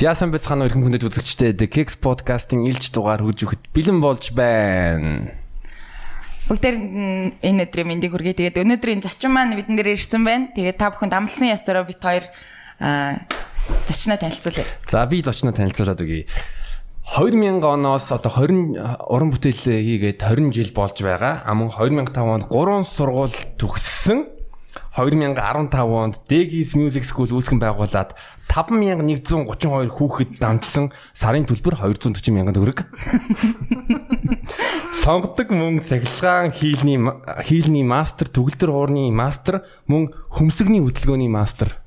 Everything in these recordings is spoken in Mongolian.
Яасан бяцхан өрхөн хүндэт үзэгчтэй The Kicks podcast-ийн илж дугаар хөгж өгөхөд бэлэн болж байна. Бүгдээр энэ өдрийн мэндийг хүргэе. Тэгээд өнөөдрийн зочин маань бидэн дээр ирсэн байна. Тэгээд та бүхэнд амлсан ясаараа бит хоёр зочноо танилцуулъя. За би зочноо танилцуулаад өгье. 2000 оноос одоо 20 уран бүтээл хийгээд 20 жил болж байгаа. Амун 2005 онд 3 сургууль төгссөн. 2015 онд Degis Music School үүсгэн байгуулад 5132 хүүхэд дамжсан сарын төлбөр 240 мянган төгрөг. Сонгодог мөн цахилгаан хийлний хийлний мастер, төгөлдөр хуурны мастер, мөн хөмсгний хөдөлгөөний мастер.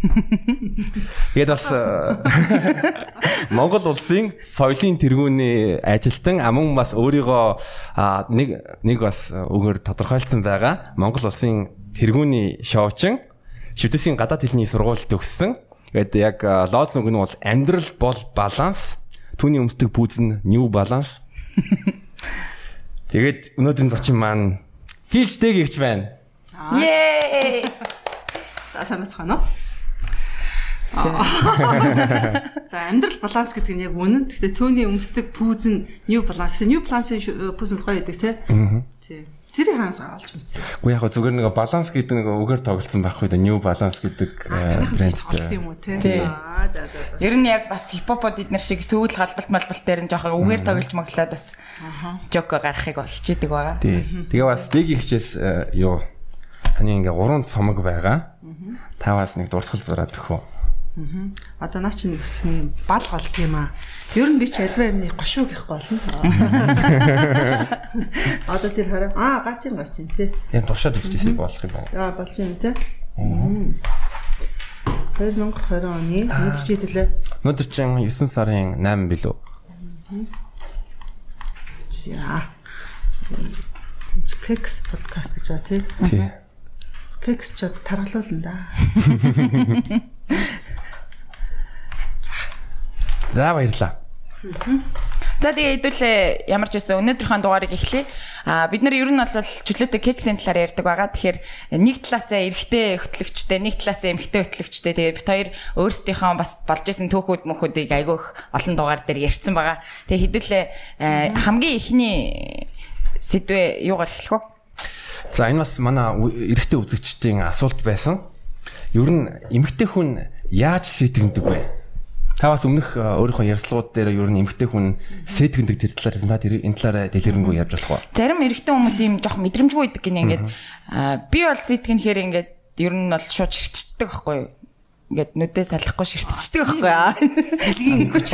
Тэгээд бас Монгол улсын соёлын тэргүүний ажилтан амун бас өөрийгөө нэг нэг бас өгөр тодорхойлсон байгаа. Монгол улсын тэргүүний шоучин шүдэсийн гадаад хэлний сургууль төгссөн Гэт яг лоз үг нь бол амьдрал бол баланс. Түүний өмсдөг пүүз нь new balance. Тэгээд өнөөдрийн зочин маань хийлж дээгч байна. За сайн бацгаана уу? За амьдрал баланс гэдэг нь яг үнэн. Гэхдээ түүний өмсдөг пүүз нь new balance. New balance пүүз нь гоё гэдэг тий. Тий. Тэрийг хаанаас олж мэдсэн. Уу яг зүгээр нэг баланс гэдэг нэг өгөр тоглолцсон байх үед new balance гэдэг брэндтэй. Тийм үү да да. Ер нь яг бас хипхопод эднэр шиг сүүл халбалт малбалт дээр нь жоохон үгээр тоглож моглоод бас жок гарахыг хичээдэг байгаа. Тэгээ бас лиг ихчээс юу таны ингээ гурван цомог байгаа. Таваас нэг дурсгал зураад өгөх үү? Аа. Одоо наа чинь бас юм бал гол тийм аа. Ер нь би ч альва юмны гошуу гэх болно. Одоо тэр хараа аа гачин гачин тий. Яг туршаад үзчихсэн болох юм байна. Аа болж юм тий. 2020 оны өнөөдөр чи хэлээ. Өнөөдөр чинь 9 сарын 8 билүү? За. Кекс подкаст гэж байгаа тий. Тий. Кекс ч таргалуулна да. За баярлаа. За тэгээ хэдүүлээ ямар ч байсан өнөөдрийнхөө дугаарыг эхлэе. А бид нар ер нь бол чөлөөтэй кексийн талаар ярьдаг байгаа. Тэгэхээр нэг талаасаа эрэгтэй хөтлөгчтэй, нэг талаасаа эмэгтэй хөтлөгчтэй. Тэгээ бид хоёр өөрсдийнхөө бас болж исэн түүхүүд мөхүүдийг айгүйх олон дугаар дээр ярьсан байгаа. Тэгээ хэдүүлээ хамгийн ихний сэдвээ юугаар эхлэх вэ? За энэ бас манай эрэгтэй үзэгчдийн асуулт байсан. Ер нь эмэгтэй хүн яаж сэтгэндэг вэ? Та бас өмнөх өөрийнхөө ярилцлагууд дээр ер нь эмгтэй хүн сэтгэндэг тэр талаар та тэр энэ талаараа дэлгэрэнгүй ярьж болох уу? Зарим эрэгтэй хүмүүс ийм жоох мэдрэмжгүй байдаг гинэ ингээд би бол сэтгэнхээр ингээд ер нь бол шууд ширчдэг байхгүй юу? Ингээд нүдээ салахгүй ширтчихдэг байхгүй дэлгийн хүч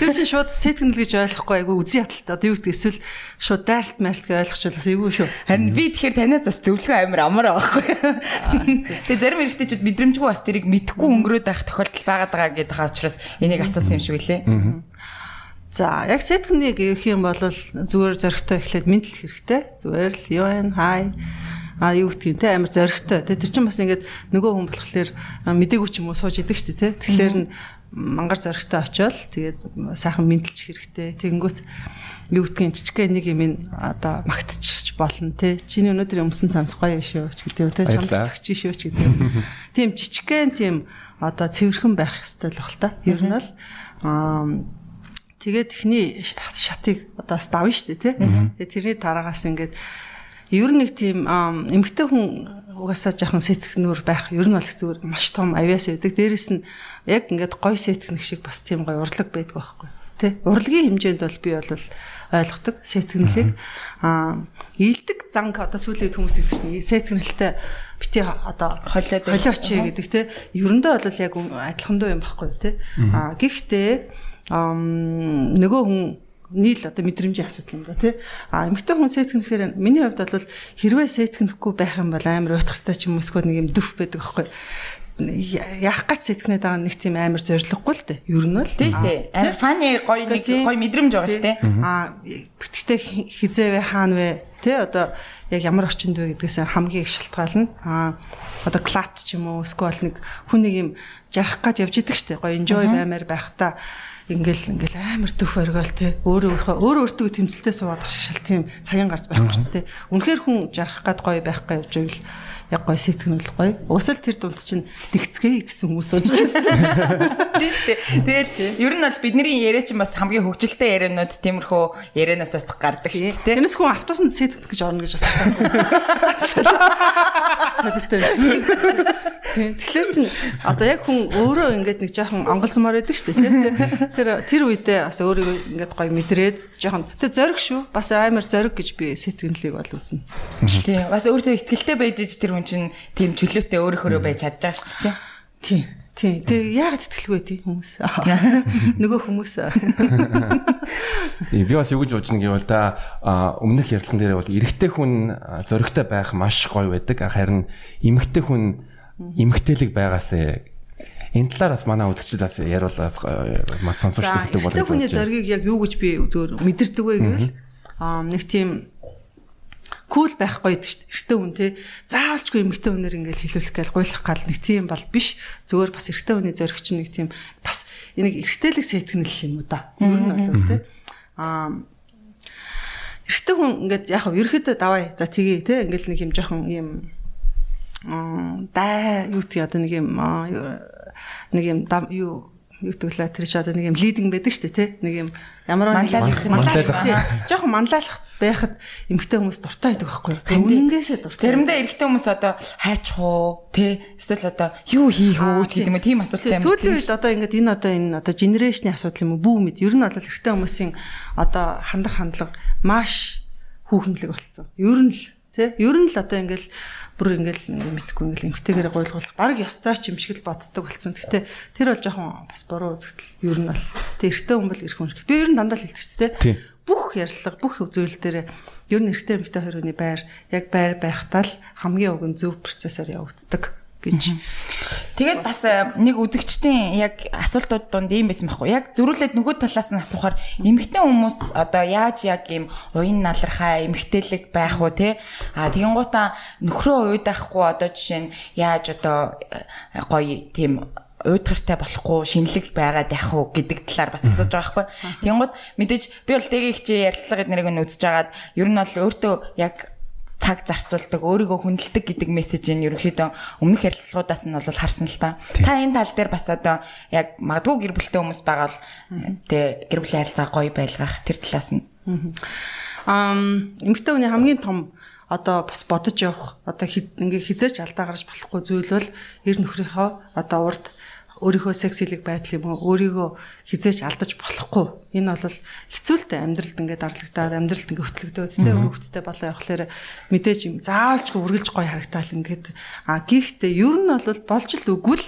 тэр чинь шууд сэтгэнэл гэж ойлгохгүй айгу үзий хаталтай. Одоо юу гэдэг эсвэл шууд дайлт майлт гэж ойлгочихвол бас эйгүй шүү. Харин би тэгэхээр танаас бас зөвлөгөө амар амар байхгүй. Тэгээ зарим эрэгтэйчүүд мэдрэмжгүй бас тэрийг мэдхгүй өнгөрөөд байх тохиолдол байгаад байгаа гэдэг хаа учраас энийг асуусан юм шиг үлээ. За яг сэтгнийг явах юм бол зүгээр зөрөгтэй эхлээд мэдлэх хэрэгтэй. Зүгээр л юу вэ? Хай а юу гэдгийг те амар зоригтой. Тэ тэр чинь бас ингээд нөгөө хүн болохоор мдэггүй ч юм уу сууж идэг штэ те. Тэгэхээр нь мангар зоригтой очиод тэгээд сайхан мэдлж хэрэгтэй. Тэгэнгүүт юу гэдгийг жижигхэн нэг юм одоо магтчих болно те. Чиний өнөөдөр өмсөн цамц гоё шүү ч гэдэг те. Чамд зөгч шүү ч гэдэг. Тийм жижигхэн тийм одоо цэвэрхэн байх хэрэгтэй л баг та. Ер нь бол аа тэгээд ихний шатыг одоо давна штэ тий. Тэгээд тэрний дараагаас ингээд ер нь нэг тийм эмгтэй хүн угаасаа жоохон сэтгэнүүр байх ер нь бол зүгээр маш том авиас байдаг. Дээрэс нь яг ингээд гой сэтгэнэх шиг бас тийм гой урлаг байдаг байхгүй тий? Урлагийн хэмжээнд бол би бол ойлгодог сэтгэнлийг. Аа ийдэг занг одоо сүүлийн хүмүүс гэдэг чинь сэтгэнэлтэй бити одоо холиод холиоч гэдэг тий? Ерөндөө бол яг адилхандуу юм байхгүй тий? Аа гэхдээ нөгөө хүн нийл одоо мэдрэмжийн асуудал юм да тий. А эмэгтэй хүн сэтгэнэхээр миний хувьд бол хэрвээ сэтгэнэхгүй байх юм бол амар уйтгартай ч юм уу эсвэл нэг юм дүф байдаг аахгүй яах гэж сэтгэнээд байгаа нэг тийм амар зориггүй л дээ. Ер нь бол тийм дээ. Амар фаны гоё нэг гоё мэдрэмж байгаа шүү дээ. Аа гэхдээ хизээвэ хаана вэ? Тэ одоо яг ямар орчинд вэ гэдгээс хамгийн их шалтгаална. Аа одоо клапт ч юм уу эсвэл нэг хүн нэг юм жарах гэж явж идэг штэ. Гоё enjoy баймаар байхдаа ингээл ингээл амар төв оргиол те өөрөө өөрөө өөртөө тэмцэлтэй суугаад ах шиг шал тийм цагийн гарц байхгүй шүү дээ. Үнэхээр хүн жарах гад гоё байх гэж явж байвал яг гоё сэтгэнүүл гоё. Уусаал тэр дунд чинь тэгцгээ гэсэн хүмүүс сууж байгаа юм. Тийм шүү дээ. Тэгээд ер нь бол бидний яриа чинь бас хамгийн хөвгөлтэй ярианууд тиймэрхүү ярианаас гардаг шүү дээ. Тэрнээс хүн автобусанд сэтгэх гэж орно гэж бас. Садтай дээ. Тэгэхээр чинь одоо яг хүн өөрөө ингээд нэг жоохон онголцмоор байдаг шүү дээ. Тэр тэр үедээ бас өөрийгөө ингээд гоё мэдрээд жоохон тэр зориг шүү. Бас амар зориг гэж би сэтгэнлийг бол үзнэ. Тийм. Бас өөртөө ихтгэлтэй байж тэр хүн чинь тийм чөлөөтэй өөрөөхөө байж чадж байгаа шүү дээ. Тийм. Тийм. Тэгээ яагаад итгэлгүй тийм хүмүүс. Нөгөө хүмүүс. Би бас юу гэж бодож гэвэл та өмнөх ярилцсан дээр бол эрэгтэй хүн зөрөгтэй байх маш гоё байдаг. Харин эмэгтэй хүн эмэгтэйлэг байгаас энэ талаар бас манай үзэгчид бас яриулаас маш сонсогчтой гэдэг болов. Эрэгтэй хүний зоргийг яг юу гэж би зөвөр мэдэрдэг вэ гэвэл аа нэг тийм кул байхгүй гэдэг шүү дээ. Эртөө хүн те. Заавалчгүй эмэгтэй хүнээр ингээл хилүүлэх гээл гуйлах гал нэг тийм бол биш. Зөвөр бас эртөө хүний зориг чинь нэг тийм бас энийг эртэлэг сэтгэнэл юм уу да. Ер нь бол те. Аа эртөө хүн ингээд яг хав ерөөдөө давай. За тгий те. Ингээл нэг юм жоохон юм даа юу тий одоо нэг юм нэг юм юу юу гэвэл тэр чи одоо нэг юм лидинг байдаг шүү дээ тий нэг юм ямар манлайлах манлайлах жоохон манлайлах байхад эмгтэй хүмүүс дуртай байдаг байхгүй юу? Үнэнгээсээ дуртай заримдаа эрэгтэй хүмүүс одоо хайчих уу тий эсвэл одоо юу хийх үү гэдэг юм тийм. асуулт юм сүүлийн үед одоо ингээд энэ одоо энэ одоо генерашны асуудал юм уу? Бүү мэд. Ер нь бол эрэгтэй хүмүүсийн одоо хандах хандлага маш хүүхэмлэг болсон. Ер нь л тий ер нь л одоо ингээд бүр ингээл ингээ мэдхгүй ингээл эмгтэйгээрээ гойлгуулах баг ёстой ч юм шиг л боддог болсон. Гэтэ тэр бол жоохон бас буруу үзэгдэл. Ер нь бол тэг эртөө хүн бол эрх хүн. Би ер нь дандаа л хэлдэг ч тий. Бүх ярьслага бүх зүйл дээр ер нь эртөө эмгтэй хоёр хүний байр яг байр байхтаа л хамгийн уг нь зөв процессор явагддаг гэж. Тэгээд бас э, нэг үзэгчдийн яг асуултууд донд ийм байсан байхгүй. Яг зөрүүлээд нөгөө талаас нь асуухаар эмэгтэй хүмүүс одоо яаж яг ийм уян налархаа эмэгтэйлэг байх уу те? А тэгин гутаа нөхрөө уйдахгүй одоо жишээ нь яаж одоо э, гоё тийм уйдгартай болохгүй шинэлэг байгаад байх уу гэдэг талаар бас асууж байгаа байхгүй. Тэнгууд мэдээж би бол дэгийн их чи ярилцлага эднэрийг нь үзэж агаад ер нь бол өөртөө яг цаг зарцуулдаг, өөрийгөө хүндэлдэг гэдэг мессежийг ерөнхийдөө өмнөх ярилцлагуудаас нь бол харсан л та. Та энэ тал дээр бас одоо яг магадгүй гэр бүлтэй хүмүүс байгаа бол тэ гэр бүлийн харилцаа гоё байлгах тэр талаас нь. Аа эмэгтэй хүний хамгийн том одоо бас бодож явах одоо ингээ хизээч алдаа гарч болохгүй зүйл бол ер нөхрийнхөө одоо урд өөрийнхөө сексилэг байдал юм уу өөрийгөө хизээч алдаж болохгүй. Энэ бол хэцүүлтэй амьдралд ингээд дарлагдаад амьдралд ингээд хөтлөгдөөд тэ өрөвдөлтөй болоо явахлаар мэдээж юм заавалчгүй үргэлж гоё харагтаал ингээд а гихтээ ер нь бол болж л үгүл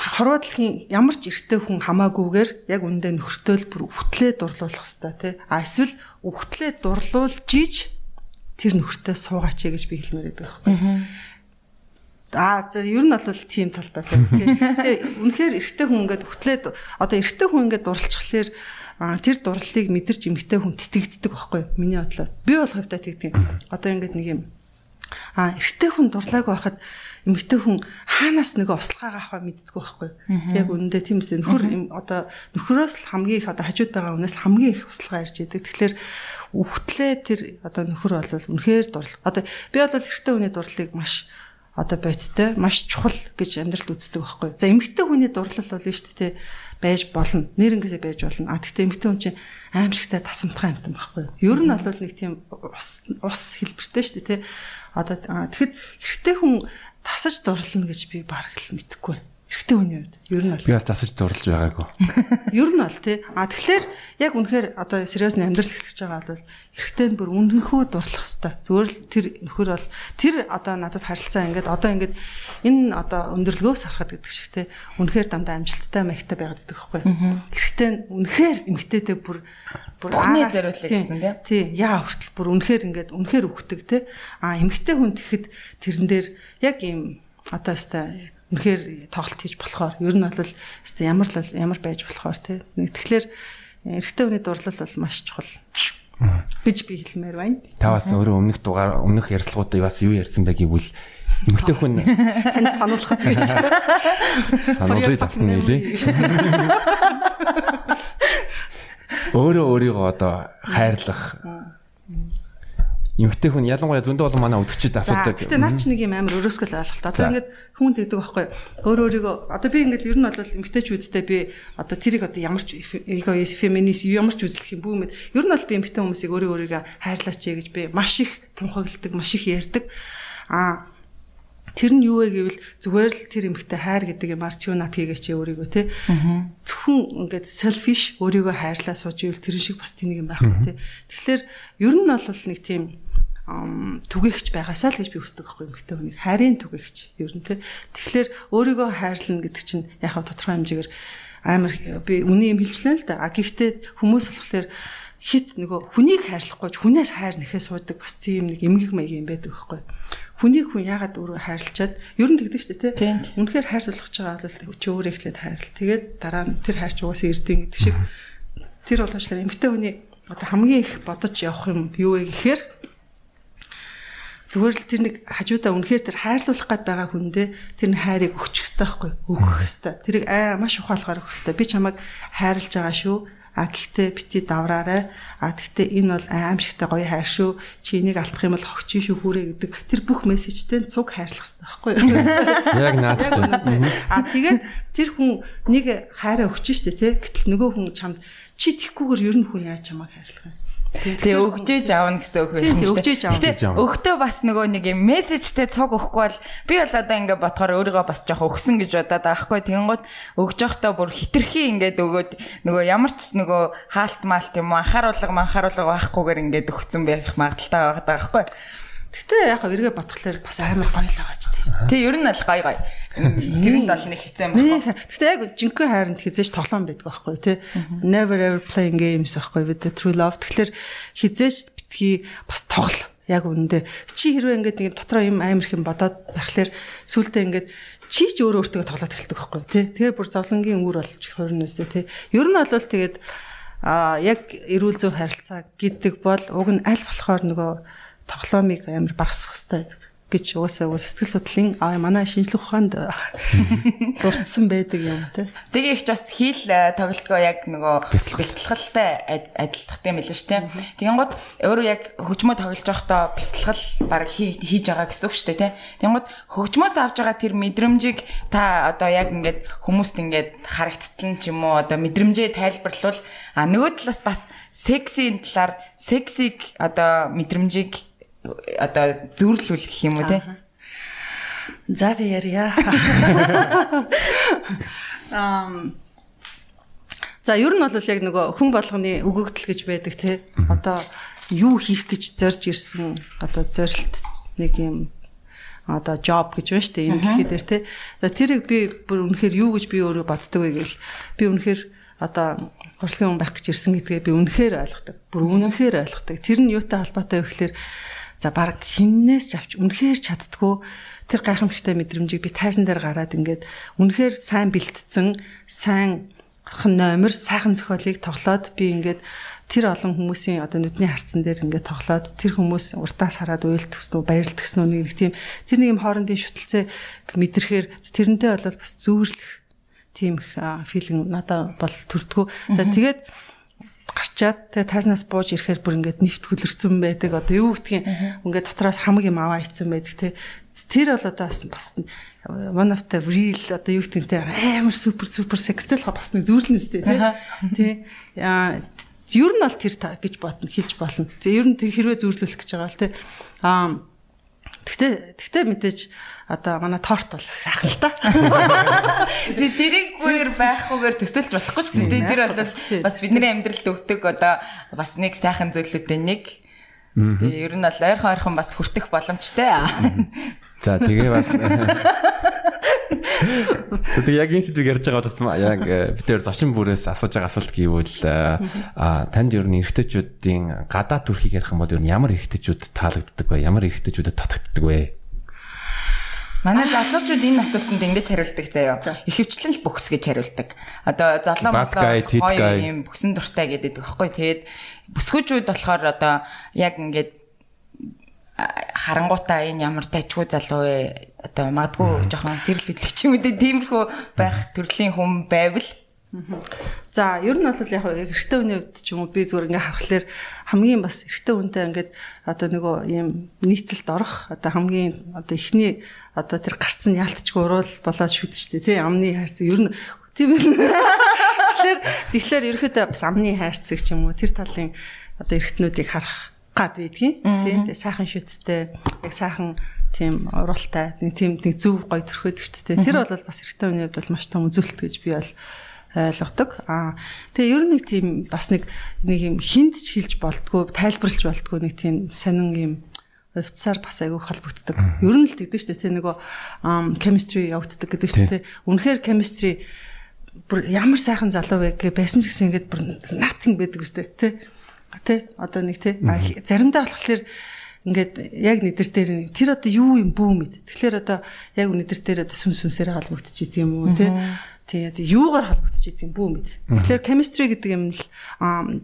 хорвоодлын ямар ч эрттэй хүн хамаагүйгээр яг үндэ нөхөртөөл бүр үхтлээ дурлуулах хэвээр тий. А эсвэл үхтлээ дурлуулж иж тэр нөхөртөө суугаач гэж би хэлмээр байдаг байхгүй. Аа за ер нь бол тийм талбай зав. Тэгээ үнэхээр эрэгтэй хүн ингээд хөтлөөд одоо эрэгтэй хүн ингээд дурлцхлаар тэр дурлалыг мэдэрч эмэгтэй хүн тэтгддэг байхгүй миний бодлоор. Би бол хувьдаа тэгдэг. Одоо ингээд нэг юм аа эрэгтэй хүн дурлаагүй байхад эмэгтэй хүн хаанаас нэг услахаа авах мэддэггүй байхгүй. Яг үнэндээ тийм үстэй нөхөр одоо нөхрөөс л хамгийн их одоо хажууд байгаа хүнээс хамгийн их услахаа ирж идэг. Тэгэхээр үхтлээ тэр одоо нөхөр бол үнэхээр дурлал. Одоо би бол эрэгтэй хүний дурлалыг маш одоо бодтой маш чухал гэж амьдрал үздэг байхгүй. За эмэгтэй хүний дурлал бол нь шүү дээ байж болно. Нэрнгээсээ байж болно. А тэгтээ эмэгтэй хүн чинь аимшигтай тасамтгай юмтай байхгүй. Ер нь бол нэг тийм ус ус хэлбэртэй шүү дээ тий. Одоо тэгэхэд эрэгтэй хүн тасаж дурлна гэж би бараг л мэдэхгүй байна эрэгтэй хүний хувьд ер нь бол би бас засаж дурлж байгаагүй. Ер нь бол тий. А тэгэхээр яг үнэхээр одоо сериусны амьдрал эхлэж байгаа бол эрэгтэй нь бүр үнэнхүү дурлах хэвээр. Зүгээр л тэр нөхөр бол тэр одоо надад харилцаа ингээд одоо ингээд энэ одоо өндөрлгөөс харахад гэдэг шиг тий. Үнэхээр дандаа амжилттай маягтай байгаад байдаг байхгүй. Эрэгтэй нь үнэхээр эмэгтэйтэй бүр бүр аараас зориулсан тий. Тий. Яа хүртэл бүр үнэхээр ингээд үнэхээр өгдөг тий. А эмэгтэй хүн тэгэхэд тэрэн дээр яг ийм одоо өстой үнэхээр тоглолт хийж болохоор ер нь бол ямар л ямар байж болохоор тий. Тэгэхээр эрэгтэй хүний дурлал бол маш чухал. гэж би хэлмээр байна. Та бас өөрөө өмнөх дугаар өмнөх ярилцлагуудаа бас юу ярьсан бэ гэвэл эмэгтэй хүн Танд сануулхад гэж. сануулгыг тавтан нэлээ. Өөрөө өөрийгөө одоо хайрлах эмэгтэй хүн ялангуяа зөндөө болон манай өдөрчид асуудаг. Гэтэ наа чи нэг юм амар өрөөсгөл ойлголт. Одоо ингээд хүн тэгдэг байхгүй. Өөр өөрийгөө одоо би ингээд ер нь бол эмэгтэйчүүдтэй би одоо тэрийг одоо ямар ч эго феминист ямар ч үзлэх юм бүүмэд ер нь бол би эмэгтэй хүмүүсийг өөрөө өөрийгөө хайрлаач гэж би маш их тунхагладаг, маш их ярьдаг. Аа Тэр нь юу вэ гэвэл зүгээр л тэр эмэгтэй хайр гэдэг юмар tune up хийгээч өөрийгөө те. Зөвхөн ингээд selfish өөрийгөө хайрлаа сууж ивэл тэр шиг бас тэнийг юм байхгүй те. Тэгэхээр ер нь бол нэг тийм түгээгч байгаасаа л гэж би хүсдэг байхгүй эмэгтэй хүнийг хайрын түгээгч ер нь. Тэгэхээр өөрийгөө хайрлна гэдэг чинь яг хав тодорхой хэмжээгээр амар би үний юм хэлжлээ л да. А гэхдээ хүмүүс болохоор хит нөгөө хүнийг хайрлахгүй хүнээс хайр нэхээ суудаг бас тийм нэг эмгэг маяг юм байдаг байхгүй хүнийг хүн яагаад өөрөө хайрлчаад ер нь тэгдэг шүү дээ тий. Үнэхээр хайрлуулах гэж байгаа бол чи өөрөө ихлээд хайрл. Тэгээд дараа нь тэр хайрч угаасаа ирдин гэдэг шиг тэр болгочлаа эмгтэй хүний одоо хамгийн их бодож явах юм юу вэ гэхээр зүгээр л тэр нэг хажуудаа үнэхээр тэр хайрлуулах гээд байгаа хүндээ тэр нь хайрыг өгчих хэрэгтэй байхгүй өгөх хэрэгтэй. Тэрийг аа маш ухаалгаар өгөх хэрэгтэй. Би чамайг хайрлаж байгаа шүү А гэхдээ бити давраарай. А гэхдээ энэ бол аимшигтай гоё хайр шүү. Чи энийг алдах юм бол хогч шүү хүрээ гэдэг тэр бүх мессежтэй цуг хайрлах хэрэгтэй байхгүй? Яг наад чинь. А тэгээд тэр хүн нэг хайраа өгч штэ тий. Гэтэл нөгөө хүн чамд чи тэгхгүйгээр ер нь хүн яаж чамайг хайрлах вэ? Тэгээ өгчээж аавна гэсэн үг байна. Тийм өгчээж аавна. Гэтэ өгтөө бас нөгөө нэг юм мессежтэй цог өгөхгүй бол би бол одоо ингээ бодохоор өөрийгөө бас жоох өгсөн гэж бодоод байгаа хгүй. Тэгэнгუთ өгж явахдаа бүр хитрхи ингээд өгөөд нөгөө ямар ч нөгөө хаалт маалт юм уу анхааруулга манхааруулга байхгүйгээр ингээд өгцөн байх магадaltaй байгаа байхгүй. Гэтэ яг эргээ бодглохлоор бас амар гоё л байгаа ч тийм. Тий, ер нь бол гоё гоё. Тэрэнд бол нэг юм байна. Гэтэ яг жинхэнэ хайранд хизээж тоглоом байдаг байхгүй тий. Never ever playing games байхгүй with the true love. Тэгэхээр хизээж битгий бас тоглол. Яг үнэндээ чи хэрвээ ингээд нэг юм дотроо юм амар их юм бодоод байхлаэр сүултээ ингээд чи ч өөрөө өөртөө тоглоод эхэлдэг байхгүй тий. Тэгэхээр бүр зовлонгийн үр болж хорноос тий. Ер нь бол тэгээд а яг эрүүл зөв харилцаа гэдэг бол уг нь аль болохоор нөгөө тоглоомыг амар багасгах хэрэгтэй байдаг гэж угаасаа уус сэтгэл судлалын аа манай шинжлэх ухаанд дурдсан байдаг юм тий. Тэгээ их ч бас хийл э, тоглолтгоо яг нөгөө бэлтгэлтэй адилдах юм билээ шүү тий. Тэгэн гот өөрөө яг хөгжмөө тоглож байхдаа бэлтгэл баг хийж байгаа гэсэн үг шүү тий. Тэгэн гот хөгжмөөс авж байгаа тэр мэдрэмжийг та одоо яг ингээд хүмүүст ингээд харагдтал ч юм уу одоо мэдрэмжээ тайлбарлавал а нөгөө талаас бас сексийн талаар сексийг одоо мэдрэмжийг одоо зүрлүүлэх юм уу те. За би ярья. Ам За ер нь бол яг нөгөө хүн болгоны өгөгдөл гэж байдаг те. Одоо юу хийх гэж зорж ирсэн одоо зорилт нэг юм одоо job гэж байна шүү дээ. Энэ гэхэд. За тэрийг би бүр үнэхээр юу гэж би өөрөө боддог вэ гэвэл би үнэхээр одоо урлагийн хүн байх гэж ирсэн гэдгээ би үнэхээр ойлгодог. Бүр үнэхээр ойлгодог. Тэр нь юутай холбоотой вэ гэхээр За баг хиннээс ч авч үнэхээр чаддгүй тэр гайхамшигтай мэдрэмжийг би тайзан дээр гараад ингээд үнэхээр сайн бэлтцсэн сайн номер сайхан зохиолыг тоглоод би ингээд тэр олон хүмүүсийн одоо нүдний харцсан дээр ингээд тоглоод тэр хүмүүс уртаас хараад уйлдгсэн үү баярлдгсэн үү нэг тийм тэр нэг юм хоорондын шүтэлцээ мэдрэхээр тэрнтэй бол бас зүүрлэх тийм их филинг надад бол төрдгөө. За тэгээд гарчаад тэгээ тайзнаас бууж ирэхээр бүр ингээд нефт хөлөрцөн байдаг. Одоо юу гэдгийг ингээд дотроос хамаг юм аваа ицсэн байдаг те. Тэр бол одоо бас one of the real одоо юу гэдгийг те амар супер супер секстэй л бас нэг зүйрлэн үстэй те. Яа ер нь бол тэр гэж бодно хэлж болно. Тэгээ ер нь тэр хэрвээ зүйрлүүлэх гэж байгаа л те. Аа Тэгтээ тэгтээ мэдээж одоо манай торт бол сайхан л та. Би бүр байхгүйгээр төсөлж болохгүй шүү дээ. Тэр бол бас бидний амьдралд өгдөг одоо бас нэг сайхан зүйлүүдээ нэг. Тэгээ ер нь бол ойрхон ойрхон бас хүртэх боломжтой. За тэгээ бас Тэгээ яг энэ сэдвийг ярьж байгаа бас яг э, бид нэр зочин бүрээс асууж байгаа асуулт гэвэл а танд ер нь эрэгтэйчүүдийн гадаа төрхийг ярих юм бол ер нь ямар эрэгтэйчүүд таалагддаг вэ? Ямар эрэгтэйчүүдэд татагддаг вэ? Манай залуучууд энэ асуултанд ингэж хариулдаг заяо. Ихэвчлэн л бөхс гэж хариулдаг. Одоо залуу молоо юм бөхсөн дуртай гэдэг байхгүй. Тэгээд бүсгүүчүүд болохоор одоо яг ингээд харангуудаа энэ ямар дайчгүй залуу вэ? Одоо магадгүй жоохон сэрэл хөдлөгч юм үү? Тиймэрхүү байх төрлийн хүн байвал. За ер нь бол яг эрэгтэй хүний хувьд ч юм уу би зүгээр ингээ харахаар хамгийн бас эрэгтэй хүнтэй ингээд одоо нөгөө ийм нийцэлд орох одоо хамгийн одоо ихний одоо тэр гарцсан яалтчгүй уруул болоод шүд штэ тий амны хайрц. Ер нь тийм тэгэхээр тэгэхээр ерөөхдөө бас амны хайрцаг ч юм уу тэр талын одоо эрэгтнүүдийг харах гад байдгийн тий сайхан шүттэй яг сайхан тийм уралтай нэг тийм нэг зөв гоё төрхөд шүү дээ. Тэр бол бас эрэгтэй хүний хувьд бол маш том үзүүлэлт гэж би бол ойлгодог. Аа тэгээ ер нь нэг тийм бас нэг нэг юм хинт ч хэлж болтгоо тайлбарлаж болтгоо нэг тийм сонин юм хувьцаар бас айгүй холбогддог. Ер нь л тэгдэг шүү дээ. Тэ нөгөө chemistry явагддаг гэдэг шүү дээ. Үнэхээр chemistry бүр ямар сайхан залуу вэ гэ байсан ч гэсэн ингээд бүр nothing байдаг үстэй тий. Тэ одоо нэг тий заримдаа болохоор ингээд яг нэдэр дээр тэр одоо юу юм бүү мэд. Тэгэхээр одоо яг нэдэр дээр одоо сүн сүнсээр халбогдчих юм уу тий. Тэгээд юугаар холбогдож идэг юм бүү мэд. Тэгэхээр chemistry гэдэг юм л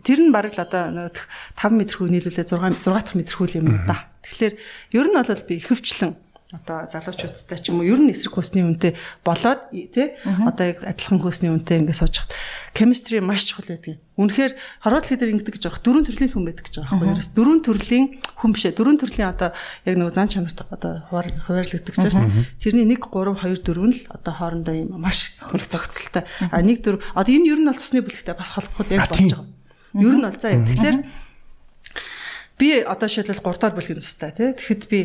тэр нь бараг л одоо 5 м хүү нийлүүлээ 6 6 дахь м хүү юм да. Тэгэхээр ер нь бол би ихэвчлэн одоо залуучуудтай ч юм уу ер нь эсрэг хөөсний үнэтэй болоод тий одоо яг адилхан хөөсний үнэтэй ингээд сууж хат chemistry маш чухал байдаг. Үнэхээр хорвол хэд ингэдэг гэж байгаа дөрвөн төрлийн хүн байдаг гэж байгаа байхгүй юу? Дөрвөн төрлийн хүн бишээ дөрвөн төрлийн одоо яг нэг зан чанарт одоо хуваарлагддаг гэж байна. Тэрний 1 3 2 4 нь л одоо хоорондоо юм маш их зохицолтой. А 1 4 одоо энэ ер нь бол цусны бүлэгтэй бас холбоход яг болж байгаа. Ер нь бол за юм. Тэгэхээр би одоо шийдэл 3 дахь бүлгийн тустай тий. Тэгэхэд би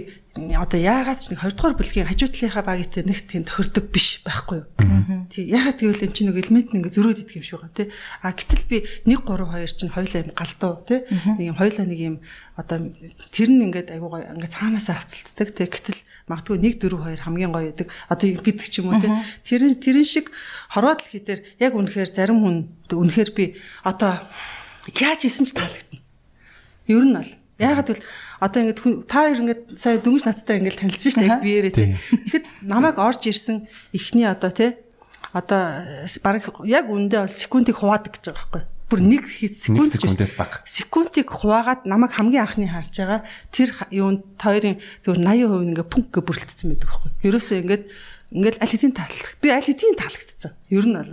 одоо яагаад ч нэг 2 дугаар бүлгийн хажуу талынхаа багийнтэй нэг тийм тохирдог биш байхгүй юу. Тий яагаад гэвэл эн чинь нэг элемент нэг зөрөөд идэх юм шиг байгаа тий. А гэтэл би 1 3 2 чинь хоёулаа юм галдуу тий. Нэг юм хоёулаа нэг юм одоо тэр нь ингээд айгуу гоё ингээд цаанаасаа хавцалддаг тий. Гэтэл магадгүй 1 4 2 хамгийн гоё байдаг. Одоо гэдэг ч юм уу тий. Тэр тэрэн шиг хорвоо дэлхий дээр яг үнэхээр зарим хүн үнэхээр би одоо яаж исэн ч таалагдана. Ер нь бол яагаад гэвэл одоо ингээд та хоёр ингээд сая дөнгөж надтай ингээд танилцсан шүү дээ биеэрээ тий. Тэгэхэд намайг орж ирсэн эхний одоо тий одоо баг яг үндэ бол секундыг хуваадаг гэж байгаа байхгүй бүр нэг хит секунд секундээс баг. Секундыг хуваагаад намайг хамгийн анхны харж байгаа тэр юунд тойрын зөв 80% ингээ пүнк гэ бүрэлдсэн байдаг байхгүй. Ерөөсөө ингээд ингээл аль хэдийн таалагдах. Би аль хэдийн таалагдсан. Ер нь бол.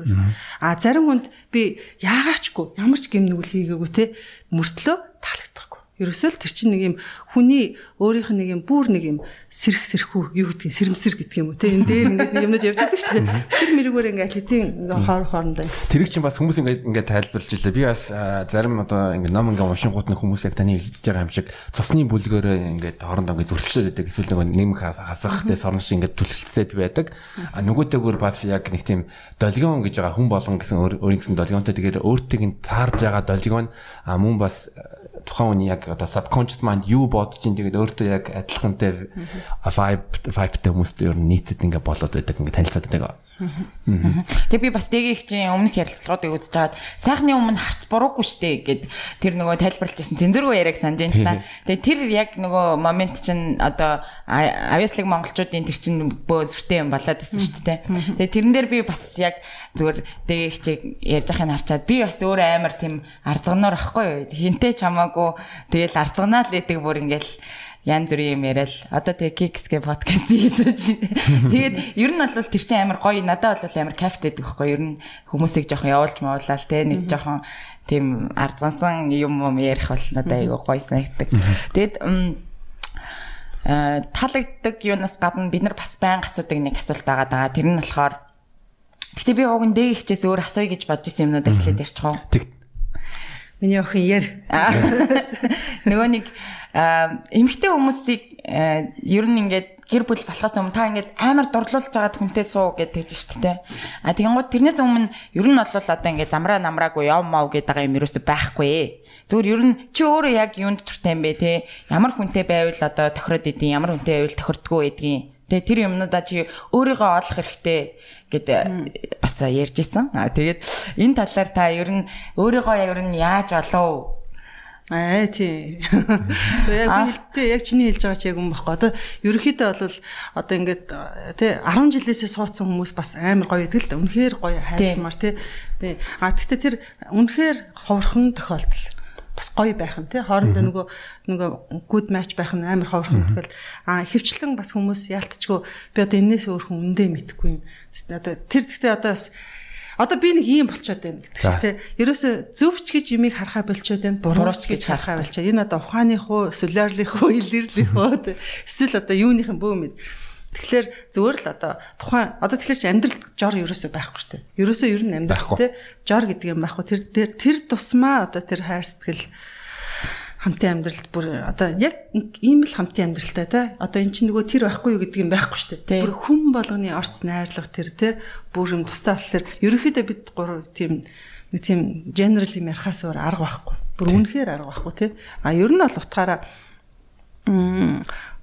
А зарим хүнд би яагаачгүй ямар ч гэм нүгэл хийгээгүй те мөртлөө таалагдахгүй Ерөөсөө л тэр чинь нэг юм хүний өөрийнх нь нэг юм бүр нэг юм сэрх сэрхүү юу гэдгийг сэрэмсэр гэдэг юм уу те энэ дээр ингээд юмнууд явж байдаг шүү дээ. Тэр мэрэгүүр ингээд атлетийн ингээд хоор хоорондоо ингээд тэрийг чинь бас хүмүүс ингээд ингээд тайлбарлаж илээ. Би бас зарим одоо ингээд ном ингээд уншингууд нэг хүмүүс яг таны хэлж байгаа юм шиг цусны бүлгөөрөө ингээд хоорондоо ингээд зөрчлөөр байдаг. Эсвэл нэг нэмэх хасах те сорно шиг ингээд түлхэлцээд байдаг. А нөгөөтэйгөр бас яг нэг тийм долгион гэж байгаа хүн болгон гэсэн өөрийн гэсэн долгионтой тэгээд өөртөг нь таарж байгаа долгион а мөн бас тухайн хүний яг одоо subconscious mind юу бодож ин тэгээд өөртөө яг адилхантай vibe vibeтэй хүмүүстэй ер нь нийцэд ингээ болоод байдаг ингээ танилцаад байдаг. Тэгээ би бас чинь өмнөх ярилцлагуудыг үзэж хагаад сайхны өмнө харц буруугүй штэ гэд тэр нөгөө тайлбарлажсэн зэнзэргүй яриаг санаж байна та. Тэгээ тэр яг нөгөө момент чинь одоо авьяаслаг монголчуудын тэр чинь бөө зүртэй юм болоод байсан штэ тэ. Тэгээ тэрэн дээр би бас яг зүгээр чиг ярьж байхыг харчаад би бас өөрөө амар тийм арзганаар ахгүй юу. Хинтээ ч хамаагүй тэгэл арзганаа л гэдэг бүр ингээл янз бүрийн юм яриад одоо тэгээ киксгээ подкаст хийсэж. Тэгээд ер нь бол тэр чинь амар гоё надад бол амар кайфтай байдаг байхгүй ер нь хүмүүсийг жоохон явуулж муулаад те нэг жоохон тийм арзансан юм юм ярих бол надад айгүй гоё санагддаг. Тэгээд э таалагддаг юунаас гадна бид нар бас байнга асуудаг нэг асуулт байгаа даа. Тэр нь болохоор Гэтэ би уг нь дэ ихчээс өөр асууя гэж бодож исэн юмнууд эхлээд ярьчих уу. Миний охин яар. Нөгөө нэг эмэгтэй хүмүүсийг ер нь ингээд гэр бүл болохоос өмнө та ингээд амар дурлуулж байгаад хүнтэй суу гэдэг шүү дээ. А тэгэнгუთ тэрнээс өмнө ер нь бол одоо ингээд замраа намраагүй яв мав гэдэг юм ерөөсөй байхгүй. Зүгээр ер нь чи өөрөө яг юунд туртай юм бэ те? Ямар хүнтэй байвал одоо тохироод идэв, ямар хүнтэй байвал тохирдгоо гэдгийг. Тэгээ тэр юмнуудаа чи өөрийгөө олох хэрэгтэй гэдэг бас ярьж исэн. А тэгээд энэ талаар та ер нь өөрийгөө ер нь яаж олов Аа тий. Яг би яг чиний хэлж байгаа чи яг юм баггүй. Одоо ерөнхийдөө бол одоо ингээд тий 10 жилээсээ суудсан хүмүүс бас амар гоё гэдэг л. Үнэхээр гоё хайрламар тий. Тий. А тэгтээ тэр үнэхээр ховорхон тохиолдол бас гоё байх нь тий хоорондоо нөгөө нөгөө good match байх нь амар ховорхон тохиол а хөвчлэн бас хүмүүс ялтчгүй би одоо энэс өөр хүн үндэ мэдхгүй юм одоо тэр гэхдээ одоо бас Одоо би нэг ийм болчоод байна гэдэг шиг те. Ерөөсө зөвч гэж юмыг харахаа болчоод байна. Бурууч гэж харахаа болчоод. Энэ одоо ухааных уу, солиорлих уу, илэрлих уу те. Эсвэл одоо юуныхын бөө мэд. Тэгэхээр зөвөр л одоо тухайн одоо тэгэхээр чи амьдрал жор ерөөсөө байхгүй шүү дээ. Ерөөсөө ер нь амьдрал те жор гэдэг юм байхгүй. Тэр тэр тусмаа одоо тэр хайр сэтгэл хамтын амьдралд бүр одоо яг ийм л хамтын амьдралтай те одоо эн чинь нөгөө тэр байхгүй юу гэдэг юм байхгүй шүү дээ. Бүр хүн болгоны орц найрлага тэр те бүр юм тустай болохоор ерөөхдөө бид гур тийм нэг тийм general юм ярахаас өөр арга байхгүй. Бүр үнэхээр арга байхгүй те. А ер нь бол утгаараа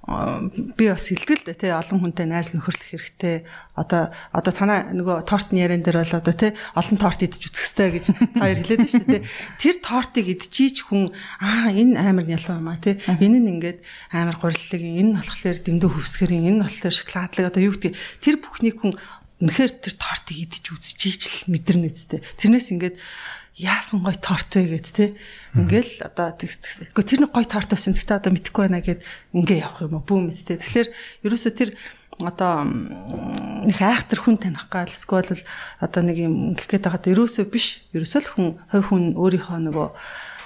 би бас хэлдэг л тий олон хүнтэй найз нөхөрлөх хэрэгтэй. Одоо одоо танаа нөгөө тортны яриан дээр бол одоо тий олон торт идэж үзэхстэй гэж хоёр хэлээд байна шүү дээ тий. Тэр тортыг идчихийч хүн аа энэ амар аа тий. Энэ нь ингээд амар гуриллаг энэ нь болохоор дэндүү хөвсгэрийн энэ нь болохоор шоколадлаг одоо юу гэдэг тэр бүхнийг хүн үнэхээр тэр тортыг идэж үзчихийч л мэдэрнэ үстэй. Тэрнээс ингээд яасан гой торт вэ гэд те. Ингээл одоо тэгс гэхдээ тэр нэг гой торт байсан. Гэхдээ одоо мэдэхгүй байна гэд ингээ явах юм уу? Бүү мэдтэй тэгэхээр ерөөсө тэр одоо нэг айхтар хүн таних гал эсвэл одоо нэг юм гэх гээд байгаа ерөөсөө биш. Ерөөсөө л хүн хой хүн өөрийнхөө нөгөө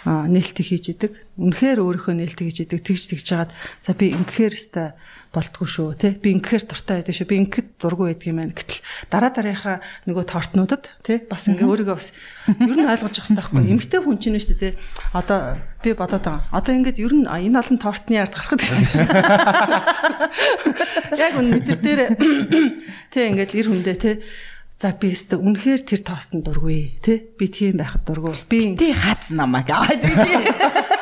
нээлтийг хийж идэг. Үнэхээр өөрийнхөө нээлтийг хийж идэг. Тэгж тэгж жагаад за би ингэхээр өстой болтгүй шүү тий би ингэхээр дуртай байдаг шүү. Би ингэхэд дургүй байдаг юм байна. Гэтэл дараа дарааийнхаа нөгөө тортнуудад тий бас ингээ өөрийгөө бас ер нь ойлгуулж явах хэрэгтэй байхгүй. Эмгтэй хүн чинь шүү тий одоо би бодоод байгаа. Одоо ингээд ер нь энэ олон тортны ард гарахд гэсэн шүү. Яг үн мэдэр дээр тий ингээд ир хүндээ тий За би өстө үнэхээр тэр тоотон дургүй тий би тийм байхад дургүй би тий хац намайг. Аваад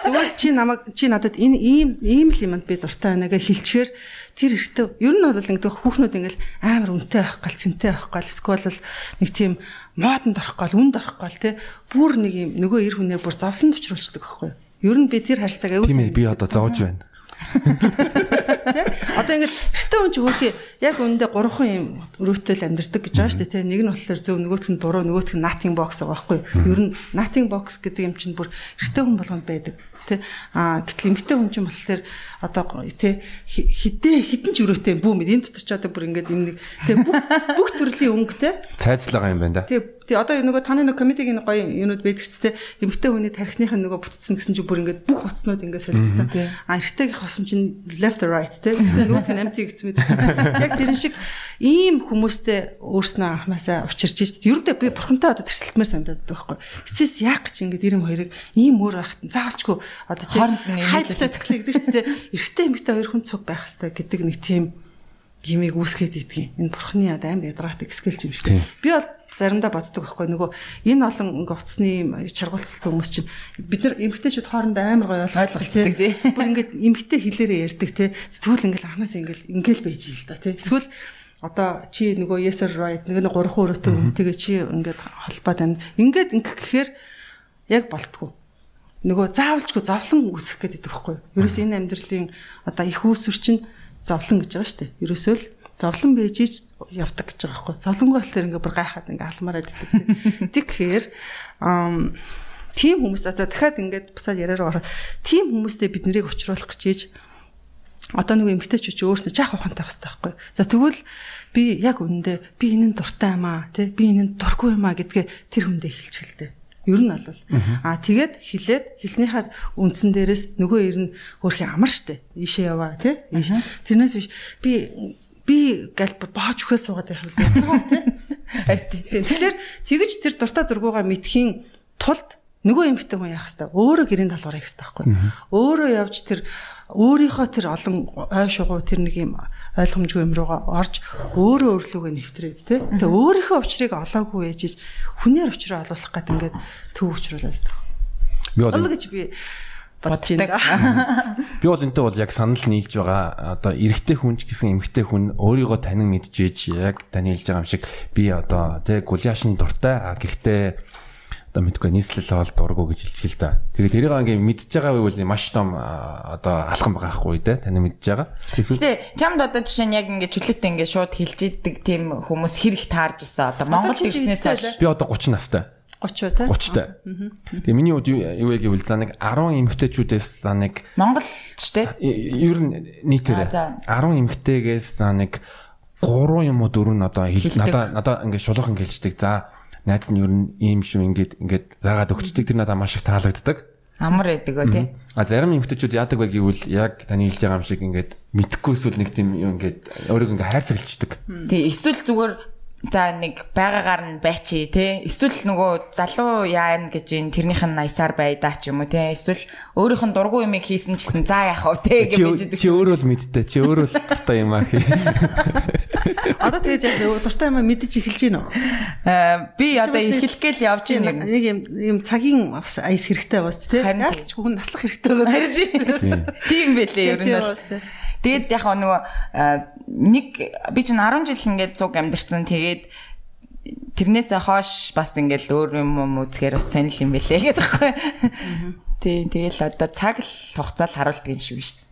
зүгээр чи намайг чи надад энэ ийм ийм л юмд би дуртай байна гэж хэлчихээр тэр ихтэй ер нь бол ингээд хүүхнүүд ингээд амар үнэтэй байх гал цэнтэй байх гал эсвэл нэг тийм модонд орох гал үнд орох гал тий бүр нэг юм нөгөө эр хүнээ бүр зовлон төвчрүүлчихдэг байхгүй юу ер нь би тэр харилцааг аюул тийм ээ би одоо зовж байна Тэ? Одоо ингэж эртөө хүн чи хөрхи яг үүндээ гурван юм өрөөтөл амьдэрдэг гэж байгаа шүү дээ. Тэ? Нэг нь болохоор зөв нөгөөх нь буруу, нөгөөх нь nothing box байгаа байхгүй юу? Ер нь nothing box гэдэг юм чинь бүр эртөө хүн болгонд байдаг тий а гэтэл эмгтэй хүн чинь болохоор одоо тий хідээ хідэн ч өрөөтэй бүү мэд. Энэ дотор ч одоо бүр ингээд энэ нэг тий бүх төрлийн өнгөтэй цайцлага юм байна да. Тий тий одоо нөгөө таны нэг комедигийн гоё юмуд байдаг ч тий эмгтэй хүний тархиных нь нөгөө бүтцэн гэсэн чинь бүр ингээд бүх утаснууд ингээд солилцсон а эрэгтэйгийнх хосон чинь left right тий гэсэн нөгөө тийм амтыг мэт. Яг тэрэн шиг ийм хүмүүстэй өөрснөө анханасаа учирч ер нь би бурхантай одоо тэрсэлтмээр байгаа байхгүй. Эцэс яах гэж ингээд ирэм хоёрыг ийм өөр байхад заавчгүй одоо тийм hypothetical гэдэг. чинь тийм эрэгтэй эмэгтэй хоёр хүн цуг байх хэрэгтэй гэдэг нэг тийм юмыг үүсгээд идэгин. Энэ бурхны амар ядраатай скелч юм шүү дээ. Би бол заримдаа боддог байхгүй нөгөө энэ олон ингээ утасны чаргуулцсан хүмүүс чинь бид нар эмгтээчүүд хоорондоо амар гоё ойлголцдог тий. Бүр ингээд эмгтээ хэлээрээ ярьдаг тий. Тэгвэл ингээл анханаас ингээл ингээл байж ил да тий. Эсвэл одоо чи нөгөө yes or right нэг гурван өрөөтэй үнтэйгээ чи ингээд холбоо тань ингээд ингээ гэхээр яг болтгоо нөгөө заавалчгүй зовлон үүсэх гэдэг байхгүй юу? Ерөөс энэ амьдралын одоо их үүсвэр чинь зовлон гэж байгаа шүү дээ. Ерөөсөө л зовлон байж ич явдаг гэж байгаа байхгүй юу? Зовлонгүй болохоор ингээ бүр гайхаад ингээ алмаараа дитдэг. Тэгэхээр тийм хүмүүс за дахиад ингээд бусаад яриараа ороод тийм хүмүүстэй бид нарыг уулзруулах гэж ийж одоо нэг эмгтээч чи өөрснөө жаах ухаантай байх хэрэгтэй байхгүй. За тэгвэл би яг үнэндээ би энэ нь дуртай юм аа тий би энэ нь дургүй юм аа гэдгээ тэр хүндээ хэлчихэлтэй. Ер нь бол аа тэгээд хилээд хэлснийхаа үндсэн дээрээс нөгөө ер нь хөрхийн амар штэ. Ийшээ яваа тий. Тэрнээс биш би би гал боож өгөө суугаад байх үлээ. Тэгэхээр тэгэж тэр дуртай дургуугаа мэдхийн тулд нөгөө эмэгтэй хүн яах хэвээр өөрөө гэрийн талбараа хийх хэвээр байхгүй. Өөрөө явж тэр өөрийнхөө тэр олон ой шугуу тэр нэг юм ойлгомжгүй юм руугаа орж өөрөө өрлөөгөө нэвтрээд тий. Тэгээ өөрийнхөө учрыг олоогүй ээжиж хүнээр учраа олуулах гэдэг ингээд төв учруулаад. Би бол гэж би бодож байна. Би бол энэтэй бол яг санал нийлж байгаа. Одоо эрэгтэй хүн ч гэсэн эмэгтэй хүн өөрийгөө танин мэдчихэж яг таны хэлж байгаа юм шиг би одоо тий гуляашин дуртай а гэхдээ одоо мэдгүй нийслэл бол дургу гэж хэлчих л да. Тэгээд тэрийг ингээ мэдж байгаа байвал маш том одоо алхам байгаа хгүй те таны мэдж байгаа. Гэтэ чамд одоо жишээ нь яг ингээд чөлөөтэй ингээд шууд хэлж идэг тийм хүмүүс хэрэг таарж исэн. Одоо Монгол хэлсэн хойш би одоо 30 настай. 30 те. 30 та. Тэгээ миний хувьд юу вэ гэвэл за нэг 10 эмэгтэйчүүдээс за нэг Монгол ч те. и- ер нь нийтээр А, 10 эмэгтэйгээс за нэг 3 юм уу 4 нь одоо хэл надаа надаа ингээд шулуухан гэлждэг. За найз нь ер нь ийм шүү ингээд ингээд заагаад өгчдөг тэр надаа маш их таалагддаг. Амар байдаг гоо те. А зарим эмэгтэйчүүд яадаг вэ гэвэл яг таны хэлж байгаа юм шиг ингээд мэдхгүй эсвэл нэг тийм юм ингээд өөрийгөө ингээд хайрцаглждаг. Тий эсвэл зүгээр за нэг байгаагаар нь байчи те эсвэл нөгөө залуу яана гэж ин тэрнийх нь наясаар байдаа ч юм уу те эсвэл өөрийнх нь дургу юмыг хийсэн ч гэсэн за яах вэ те гэж бийждэг. чи өөрөө л мэдтэй. Чи өөрөө л дуртай юм аа. Одоо тэгээд яг дуртай юм мэдэж эхэлж байна уу? Аа би одоо бас нэг- эхлэх гээл явж юм. нэг юм юм цагийн бас аяс хэрэгтэй байгаа шүү дээ. Харин Яг ч хүн наслах хэрэгтэй байгаа. Харин Тийм. тийм байлээ ер нь Тэгээд яг нөгөө нэг би чинь 10 жил ингээд цуг амьдэрсэн. Тэгээд тэрнээсээ хойш бас ингээд өөр юм үзэхээр бас сонир юм байлээ гэдэг байхгүй. Тийм тэгэл одоо цаг л хугацаа л харуулдаг юм шиг шүү дээ.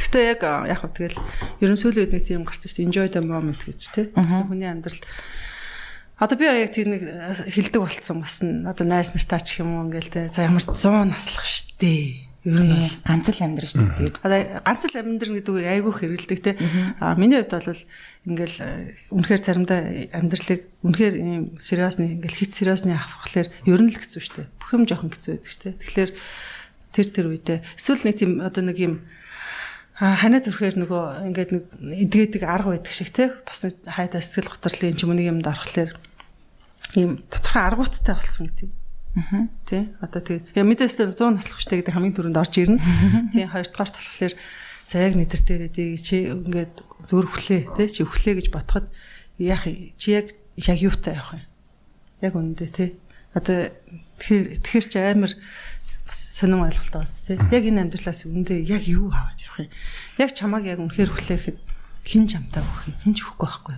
Гэхдээ яг яг хөө тэгэл ерөн сүүлийн үед нэг тийм гарч ирсэн enjoy the moment гэж тий. Хүний амьдралд Одоо би яг тийм нэг хилдэг болцсон бас н- одоо найз нартай ч юм уу ингээл тий. За ямар 100 наслах штэ. Ер нь Ганц л амьдрын шүү дээ. Тэгээд Одоо ганц л амьдрын гэдэг үг айгүй хэрэгэлдэг те. А миний хувьд бол ингээл э, үнэхээр заримдаа амьдралыг үнэхээр ийм сериосны ингээл хит сериосны авахлаэр ер нь л хэцүү шттэ. Бүх юм жоохон хэцүү байдаг шттэ. Тэгэхээр тэр тэр үедээ эсвэл нэг тийм одоо нэг юм ханаа төрхээр нөгөө ингээд нэг эдгээдэг арга байдаг шиг те. Бас нэг хайдаа сэтгэл готрлын ч юм нэг юмд орохлоор ийм тодорхой аргуудтай болсон гэдэг юм. Тий. Одоо тий. Я мэдээс 100 наслах штэ гэдэг хамгийн түрүүнд орж ирнэ. Тий. Хоёрдугаар талхлаар за яг нэтэр дээрээ тий чи ингээд зүр хүлээ тий чи хүлээ гэж бодоход яах чи яг яг юутай явах юм? Яг үнэндээ тий. Одоо тэгэхээр тэгэхээр чи амар бас сонирн ойлголт байгаа шүү дээ. Яг энэ амьдралаас үндэ яг юу аваад явах юм? Яг чамааг яг үнэхээр хүлээхэд хин чамтай өгөх юм? Хин ч өгөхгүй байхгүй?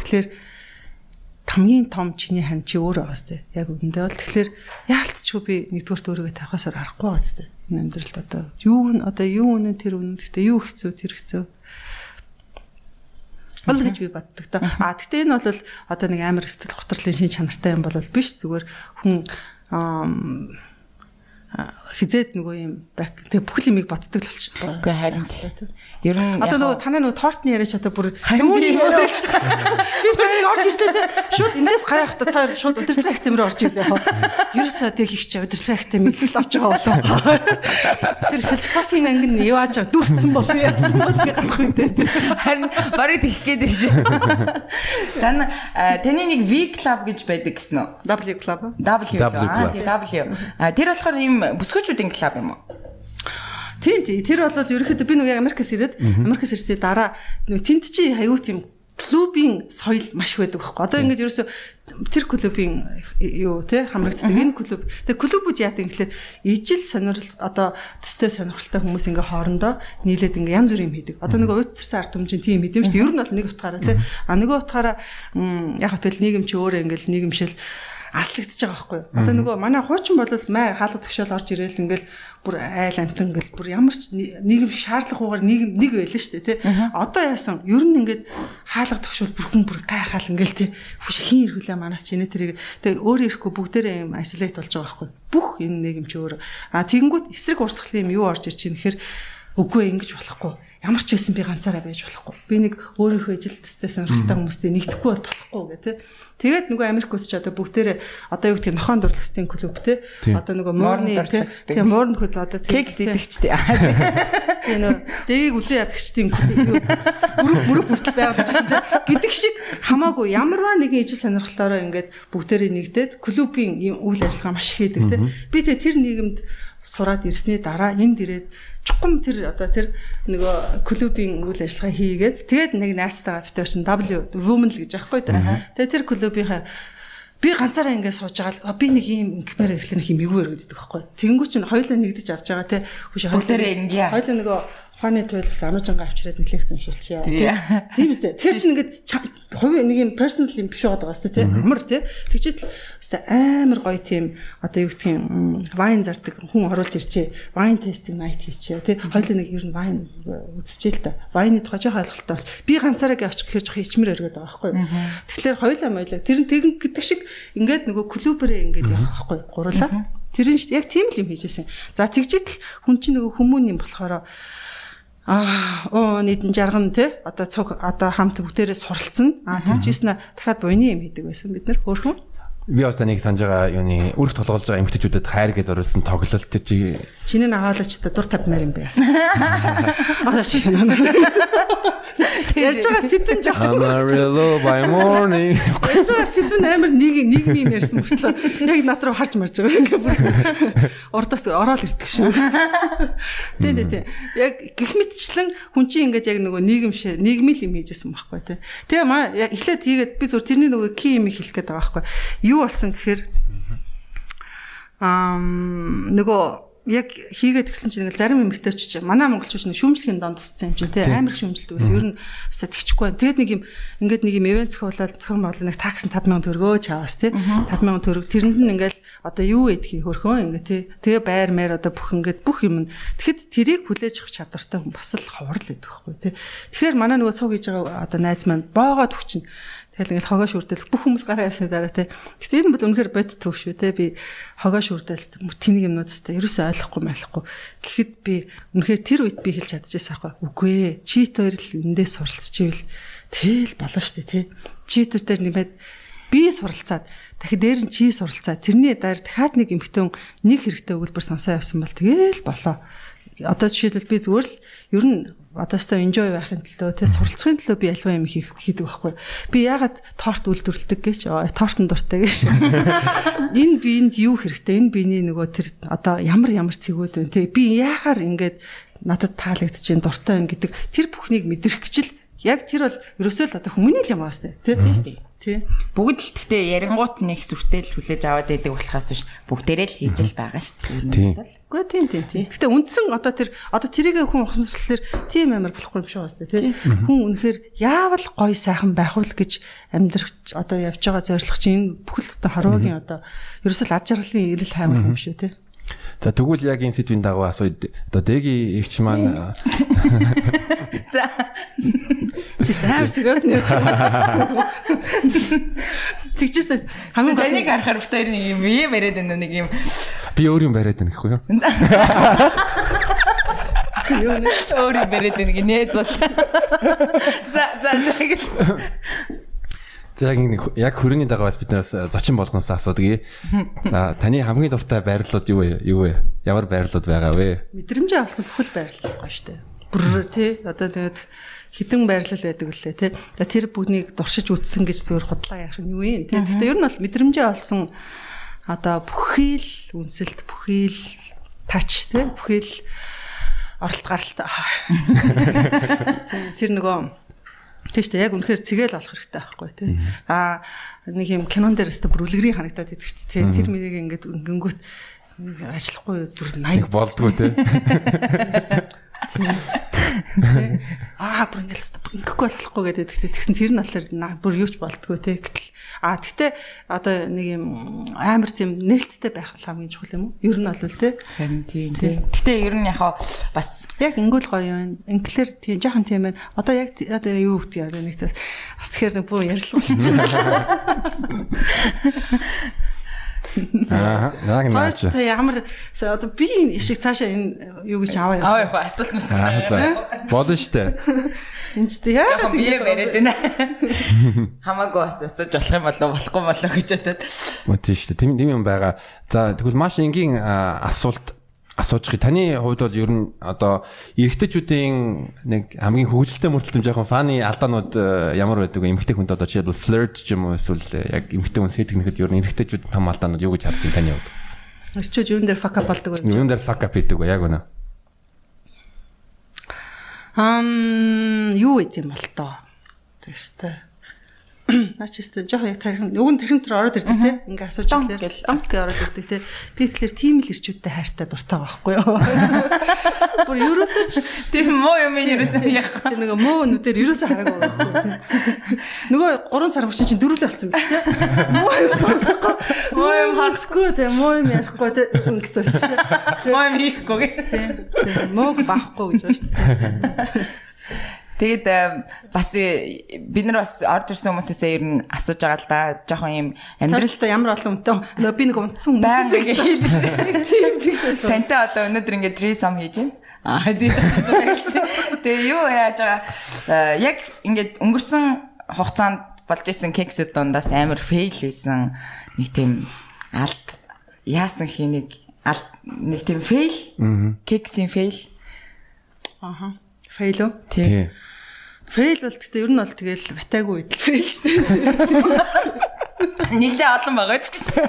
Тэгэхээр хамгийн том чиний хан чи өөрөө байгаа сте. Яг үндэ бол тэгэхээр яалтчгүй би нэгдүгээр өөрийгөө тавихасаар арахгүй байгаа сте. Энэ амьдралд одоо юу н одоо юу үнэн тэр үнэн гэхдээ юу хэцүү тэр хэцүү. Бол гэж би боддог та. А гэхдээ энэ бол одоо нэг амар сэтгэл готрлын шин чанартай юм бол биш зүгээр хүн хизээд нөгөө юм бак тэг бүх юмыг боддог л болчих. Үгүй харин ер нь Одоо нөгөө танаа нөгөө тортны яриа шата бүр Харин юуны би- тэрийг орж ирсээ те шууд эндээс гарах та та шууд удирдлага хэмээр орж ирлээ хаа. Ерөөсөө тэг их чи удирдлага хэм мэдсэл авч байгаа болов. Тэр философийн анги нь байгаа дүрцэн болов яасан бол гарах үедээ. харин барыг тэгэх гээд. Тань а, таны нэг V club гэж байдаг гэсэн үү? W club. W club. тий W. А тэр болохоор ийм бүсгүүчүүдийн клуб юм уу? Тийм тийм тэр бол ерөөхдөө би нөгөө Америкас ирээд Америкас ирсээ дараа нөгөө тэнд чи аюу тийм клубын соёл маш их байдаг байхгүй. Одоо ингээд ерөөсө тэр клубын юу те хамрагддаг энэ клуб. Тэгээ клубүүд яадаг юм гэхэлэр ижил сонирхол одоо төстэй сонирхолтой хүмүүс ингээ хоорондоо нийлээд ингээ янз бүрийн юм хийдэг. Одоо нөгөө уйдцарсан ард түмжин тийм хийдэм шүү дээ. Ер нь бол нэг утгаараа те. А нөгөө утгаараа яг хөтөл нийгэм чи өөрөө ингээл нийгэмшил аслагдчихж байгаа байхгүй. Одоо нөгөө манай хуучин бол май хаалга тгшэл орж ирээл ингээл бүр айл амтан ингээл бүр ямар ч нийгэм шаардлагагүйгээр нийгэм нэг байлаа шүү дээ тий. Одоо яасан ер нь ингээд хаалга тгшүүл бүр хүн бүр гайхаал ингээл тий. Хүш хин ирхүүлээ манаас чинээ тэрийг тэгээ өөр ирэхгүй бүгдээрээ юм айсолейт болж байгаа байхгүй. Бүх энэ нийгэм чи өөр. А тэгэнгүүт эсрэг урсгалын юм юу орж ир чинь гэхээр үгүй ингэж болохгүй ямар ч байсан би ганцаараа байж болохгүй. Би нэг өөрийнхөө ижил төстэй сонирхолтой хүмүүстэй нэгдэхгүй бол болохгүй гэх тээ. Тэгээд нөгөө Америкт ч одоо бүгдээрээ одоо юу гэдэг нохон дурлагчдын клуб те одоо нөгөө дурлагчдын. тийм. Муурны клуб одоо Кек сэтгчтэй. тийм. нөө. Дэгийг үзэн ядагчдын клуб. Бүрэг бүрэг бүртэл байгуулж байсан те гэдэг шиг хамаагүй ямарваа нэгэн ижил сонирхлоороо ингээд бүгдээрээ нэгдээд клубын үйл ажиллагаа маш их хийдэг те би тэ тэр нийгэмд сураад ирсний дараа энд ирээд чухам тэр одоо тэр нөгөө клубын үйл ажиллагаа хийгээд тэгээд нэг найзтайгаа битэрсэн W Women л гэж аахгүй тэр. Тэгээд тэр клубийнхаа би ганцаараа ингээд сууж байгаа л би нэг юм ингэмээр эхлэх юм эвгүй өргөддөг байхгүй. Тэнгүү чинь хоёулаа нэгдэж авч байгаа те. Хүш Бүгдээрээ ингэе. Хоёулаа нөгөө Ухааны туйл бас ануужанга авчираад нэлээч зэмшүүлчихъя. Тийм үстэй. Тэгэхээр чи ингээд хувийн нэг юм personal юм биш байгаа сте тий. Амар тий. Тэгчээд үстэй амар гоё тийм одоо юу гэдгийг вайн зардаг хүн оруулж ирчээ. Вайн тестинг night хийчээ тий. Хоёлын нэг ер нь вайн үзчихээ л та. Вайны тухай жоохон ойлголттой бол би ганцаараа явчих гэхээр жоохон ичмэр өргөд байгаа байхгүй юу. Тэгэхээр хоёлаа мойлоо тэр нь тэгэн гэдэг шиг ингээд нөгөө клубэрээ ингээд явах байхгүй гурлаа. Тэр нь яг тийм л юм хийжсэн. За тэгжээд л хүн чинь нөгөө хүмүүн юм болохоор Аа, оо нийтэн жарган те одоо цог одоо хамт бүгдээрээ суралцсан. Аа тэгжсэн дахиад буйны юм хийдэг байсан бид нар хөөрхөн. Би одоо нэг санаж байгаа юуны үрх толгоолж байгаа эмгтээчүүдэд хайргээ зориулсан тоглолт чи чиний нагаалч та дур тавьмаар юм бэ. Аа шиг юм. Ярьж байгаа сэтэн жоохон. Amarillo by morning. Ярьж байгаа сэтэн амар нэг нэг юм ярьсан мөртлөө яг над руу харж марж байгаа ингээ бүр. Урдаас ороод ирдэг шүү. Тий, тий, тий. Яг гих мэтчлэн хүн чинь ингээд яг нөгөө нийгэм шээ нийгмийн юм хийжсэн байхгүй тий. Тэгээ маа яг эхлээд хийгээд би зүр тэрний нөгөө ки юм хэлэх гээд байгаа байхгүй. Юу болсон гэхээр аа нөгөө яг хийгээд гисэн чинь зарим эмэгтэйч чинь манай монголчууд нэг шүүмжлэгийн донд тусцсан юм чинь тий амар их шүүмжлдэг байсан. Ер нь статистикгүй байна. Тэгэд нэг юм ингээд нэг юм ивент зохиолол зохион байгуулалт нэг такс 5000 төгрөгөө чаавас тий 5000 төгрөг тэрэнд нь ингээд одоо юу эдгийг хөрхөө ингээд тий тэгээ байр маяр одоо бүх ингээд бүх юм. Тэгэхэд тэрийг хүлээж авах чадвартай хүн бас л ховрол гэдэг байхгүй тий. Тэгэхээр манай нөгөө цуг хийж байгаа одоо найз маань боогоод хүчин Тэгэл ингээл хогоо шүрдэл бүх хүмүүс гараа явсны дараа те. Гэтэ энэ бол үнэхээр бод төв шүү те. Би хогоо шүрдэлс тэнийг юмнуудтай ерөөсөй ойлгохгүй мэлэхгүй. Гэхдээ би үнэхээр тэр үед би хэлж чадчихсан аахгүй. Үгүй ээ. Чит хоёр л эндээ суралцчихвэл тэгэл болоо штэ те. Чит хоёр дээр нэмээд би суралцаад дахид дээр нь чи суралцаад тэрний дараа дахиад нэг эмхтэн нэг хэрэгтэй өгүүлбэр сонсоо явсан бол тэгэл болоо. Одоо жишээлбэл би зүгээр л ер нь одоостой enjoy байхын төлөө тэ суралцахын төлөө би альва юм хийх хийдэг байхгүй. Би ягаад торт үйлдвэрлэдэг гэж тортон дуртай гэж. Энэ биенд юу хэрэгтэй? Энэ биений нөгөө тэр одоо ямар ямар цэгүүд вэ? Тэ би яахаар ингээд надад таалагдж जैन дуртай байна гэдэг тэр бүхнийг мэдрэх гэж л яг тэр бол ерөөсөө л одоо хүмүүний л юм ааш тэ. Тийм шүү дээ. Тий. Бүгд л гэхдээ ярингуут нэг сүртэй л хүлээж аваад байдаг болохоос биш бүгдээрээ л хийж л байгаа шүү дээ. Үгүй тийм тийм тий. Гэхдээ үндсэн одоо тэр одоо тэрийг хүн ухамсарлахлаар тийм амар болохгүй юм шиг байна тий. Хүн үнэхээр яавал гоё сайхан байх вэ гэж амьдрах одоо явж байгаа зорилго чинь энэ бүхэл одоо хорвогийн одоо ерөөсөө ад жаргалын ирэл хаймал юм шүү тий. За тэгвэл яг энэ сэдвийн дагуу асууя. Одоо дэги ихч маань За. Чи амар сериус нэр. Тэгчихсэн хамгийн таныг харахаар битээр нэг юм юм яриад байна нэг юм. Би өөр юм бариад байна гэхгүй юу? Юу нэ өөр юм бариад байна гинэ зул. За за за гэсэн. Яг яг хөрөний дагаваас биднээс зочин болгоноос асуудаг. За таны хамгийн дуртай байрлалууд юу вэ? Юу вэ? Ямар байрлалууд байгаа вэ? Мэдрэмжээ авсан бүхэл байрлал гоё штэ. Бүр тий одоо тэгээд хідэн байрлал байдаг үлээ тий. Тэр бүгнийг дуршиж үтсэн гэж зөвөр худлаа ярих нь юу юм тий. Гэхдээ ер нь бол мэдрэмжээ олсон одоо бүхэл үнсэлт бүхэл тач тий бүхэл оролт гаралт тэр нөгөө Тийм шүү дээ. Яг үнэхээр цэгээл олох хэрэгтэй байхгүй тий. Аа нэг юм кинон дээр өстө бүр үлгэрийн харагдаад идэг ч тий. Тэр мэрийг ингээд өнгөнгөт ажиллахгүй бүр 80 болдгоо тий. Аа бүр ингээл ингэхгүй болохгүй гэдэг. Тэгсэн тэр нь болохоор бүр юуч болдгоо те. Гэтэл аа тэгтээ одоо нэг юм амар тийм нээлттэй байх хамгийн чухал юм уу? Ер нь бол те. Харин тийм те. Гэтэ ер нь яхаа бас яг ингүүл гоё юм. Инглээр тийм жоохон тийм байна. Одоо яг одоо юу гэдэг одоо нэг бас тэгэхээр бүр ярьслах шүү дээ. Аа, яг наач. Та ямар одоо би шиг цаашаа энэ юу гэж аваа яваа. Аваа явах асуулт мэт. Болно штэ. Энд ч тийм яа. Би яриад байна. Хамаагүй бас асууж болох юм болоо болохгүй болоо гэж бодоод. Мөн тийм штэ. Тэм юм байгаа. За тэгвэл маш энгийн асуулт асууж таны хувьд бол ер нь одоо эрэгтэйчүүдийн нэг хамгийн хөвгөлтэй мөртөлтөм жоохон фаны алдаанууд э, ямар байдаг вэ? Эмэгтэй хүнд одоо жишээлбэл flirt ч юм уу эсвэл э, яг эмэгтэй хүн сэтгэнэхэд ер нь эрэгтэйчүүд том алдаанууд юу гэж харж байна таны хувьд? Өчигч юун дээр fuck up болдог вэ? Юун дээр fuck up хийдэг вэ? Яг үнэ. Ам юу гэдэм бол тоо. Тэстэй. наач өстө жоох яг тархин нь тархин дээр ороод ирдэг те. Ингээ асууж гэл. донк гэ ороод ирдэг те. Би тэгэхээр тийм л ирчүүдтэй хайртай дуртай байхгүй юу? Бүр ерөөсөө ч тийм муу юм ерөөсөө яг тэр нэг муу нүдээр ерөөсөө хараагүй байсан нөгөө 3 сар хүчин чинь дөрүлээ болсон байх те. Муу юм сонсохгүй. Муу юм хацгүй те муу юм ярихгүй те. Ингэ зөч те муу юм хийхгүй те мууг баахгүй гэж байна шүү дээ Тэгээд э, бас э, бид нар бас орж ирсэн хүмүүсээс ер нь асууж байгаа л да. Жохон юм амьдрал Амьдралдаа ямар олон үнэтэй нөө би нэг унтсан хүмүүсээс гэж хийж байна. Тийм тийм шээс. тантай одоо өнөөдөр ингээд трисам хийж байна. Аа тэгээд тэгээ юу яаж байгаа э, яг ингээд өнгөрсөн хугацаанд болж исэн кексүүд дундаас амар фейл байсан нэг тийм алт яасан хийнийг алт нэг тийм фейл кексийн фейл Аха. Фейл үү? тий Фейл бол гэхдээ ер нь бол тэгэл батаагүй үед л фейл шүү дээ. Нилээ олон байгаа ч гэсэн.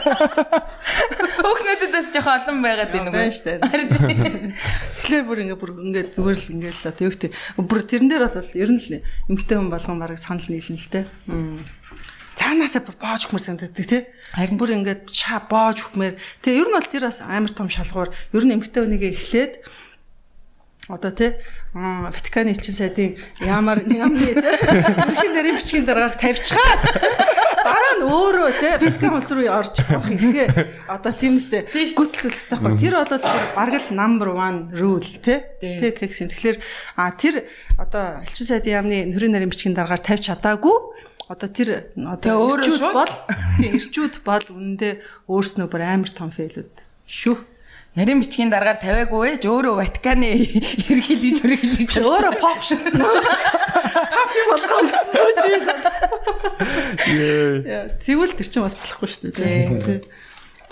Хүүхнүүдэдээс жоохон олон байгаад байна уу? Шүү дээ. Тэгэхээр бүр ингээ бүр ингээ зүгээр л ингээ л юу гэдэг бүр тэрэн дээр бол ер нь л эмгтэй хүн болгон бараг санал нийлэн л те. Цаанаасаа боож хөхмөр санагддаг те. Харин бүр ингээ шаа боож хөхмөр. Тэгээ ер нь бол тэр бас амар том шалгуур. Ер нь эмгтэй хүнийгээ эхлээд одоо тий Ватиканы элчин сайдын ямар ямны ерхэн нэрийн бичгийн дараагаар тавьчихаад дараа нь өөрөө тий Ватикан улс руу орж авах ихээ одоо тиймээсээ гүйцэтгүүлэх хэрэгтэй байхгүй тэр бол бараг л number 1 rule тий тий кексийн тэгэхээр а тэр одоо элчин сайдын ямны нөрийн нэрийн бичгийн дараагаар тавьж чадаагүй. Одоо тэр одоо ирчүүд бол ирчүүд бол үнэндээ өөрснөө бүр амар том фейлүүд шүү Нарийн бичгийн дараагаар тавиагүй ээж өөрөө Ватиканы ерөнхийлөгч ерөнхийлөгч өөрөө pop шигсэн. Pop юм болгоо өссөн ч юм. Яа, тэгвэл тэр чинь бас болохгүй шүү дээ. тий.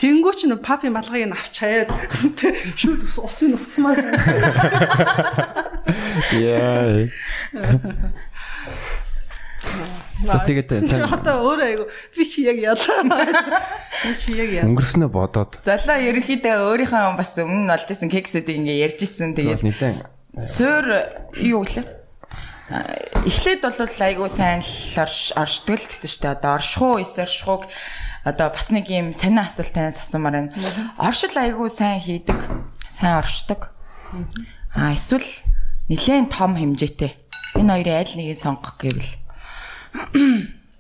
Тэнгүү ч нөө папи малгайг нь авч хаяад шүүд усын усмаас Яа. Тэгээд чи тань- одоо өөрөө айгу би чи яг ялаа. Би чи яг яа. Өнгөрснөө бодоод Залаа ерөнхийдөө өөрийнхөө бас өмнө нь олж исэн кексүүдийг ингээ ярьж исэн тэгээд нэлээд суур юу гэлээ эхлээд бол айгүй сайн л орш- оршдог л гэсэн штэ одоо оршихуу эс оршихууг одоо бас нэг юм сонио асуулт танаас асуумаар байна. Оршил айгүй сайн хийдэг, сайн оршдог. А эсвэл нэлээд том хэмжээтэй. Энэ хоёрын аль нэгийг сонгох гэвэл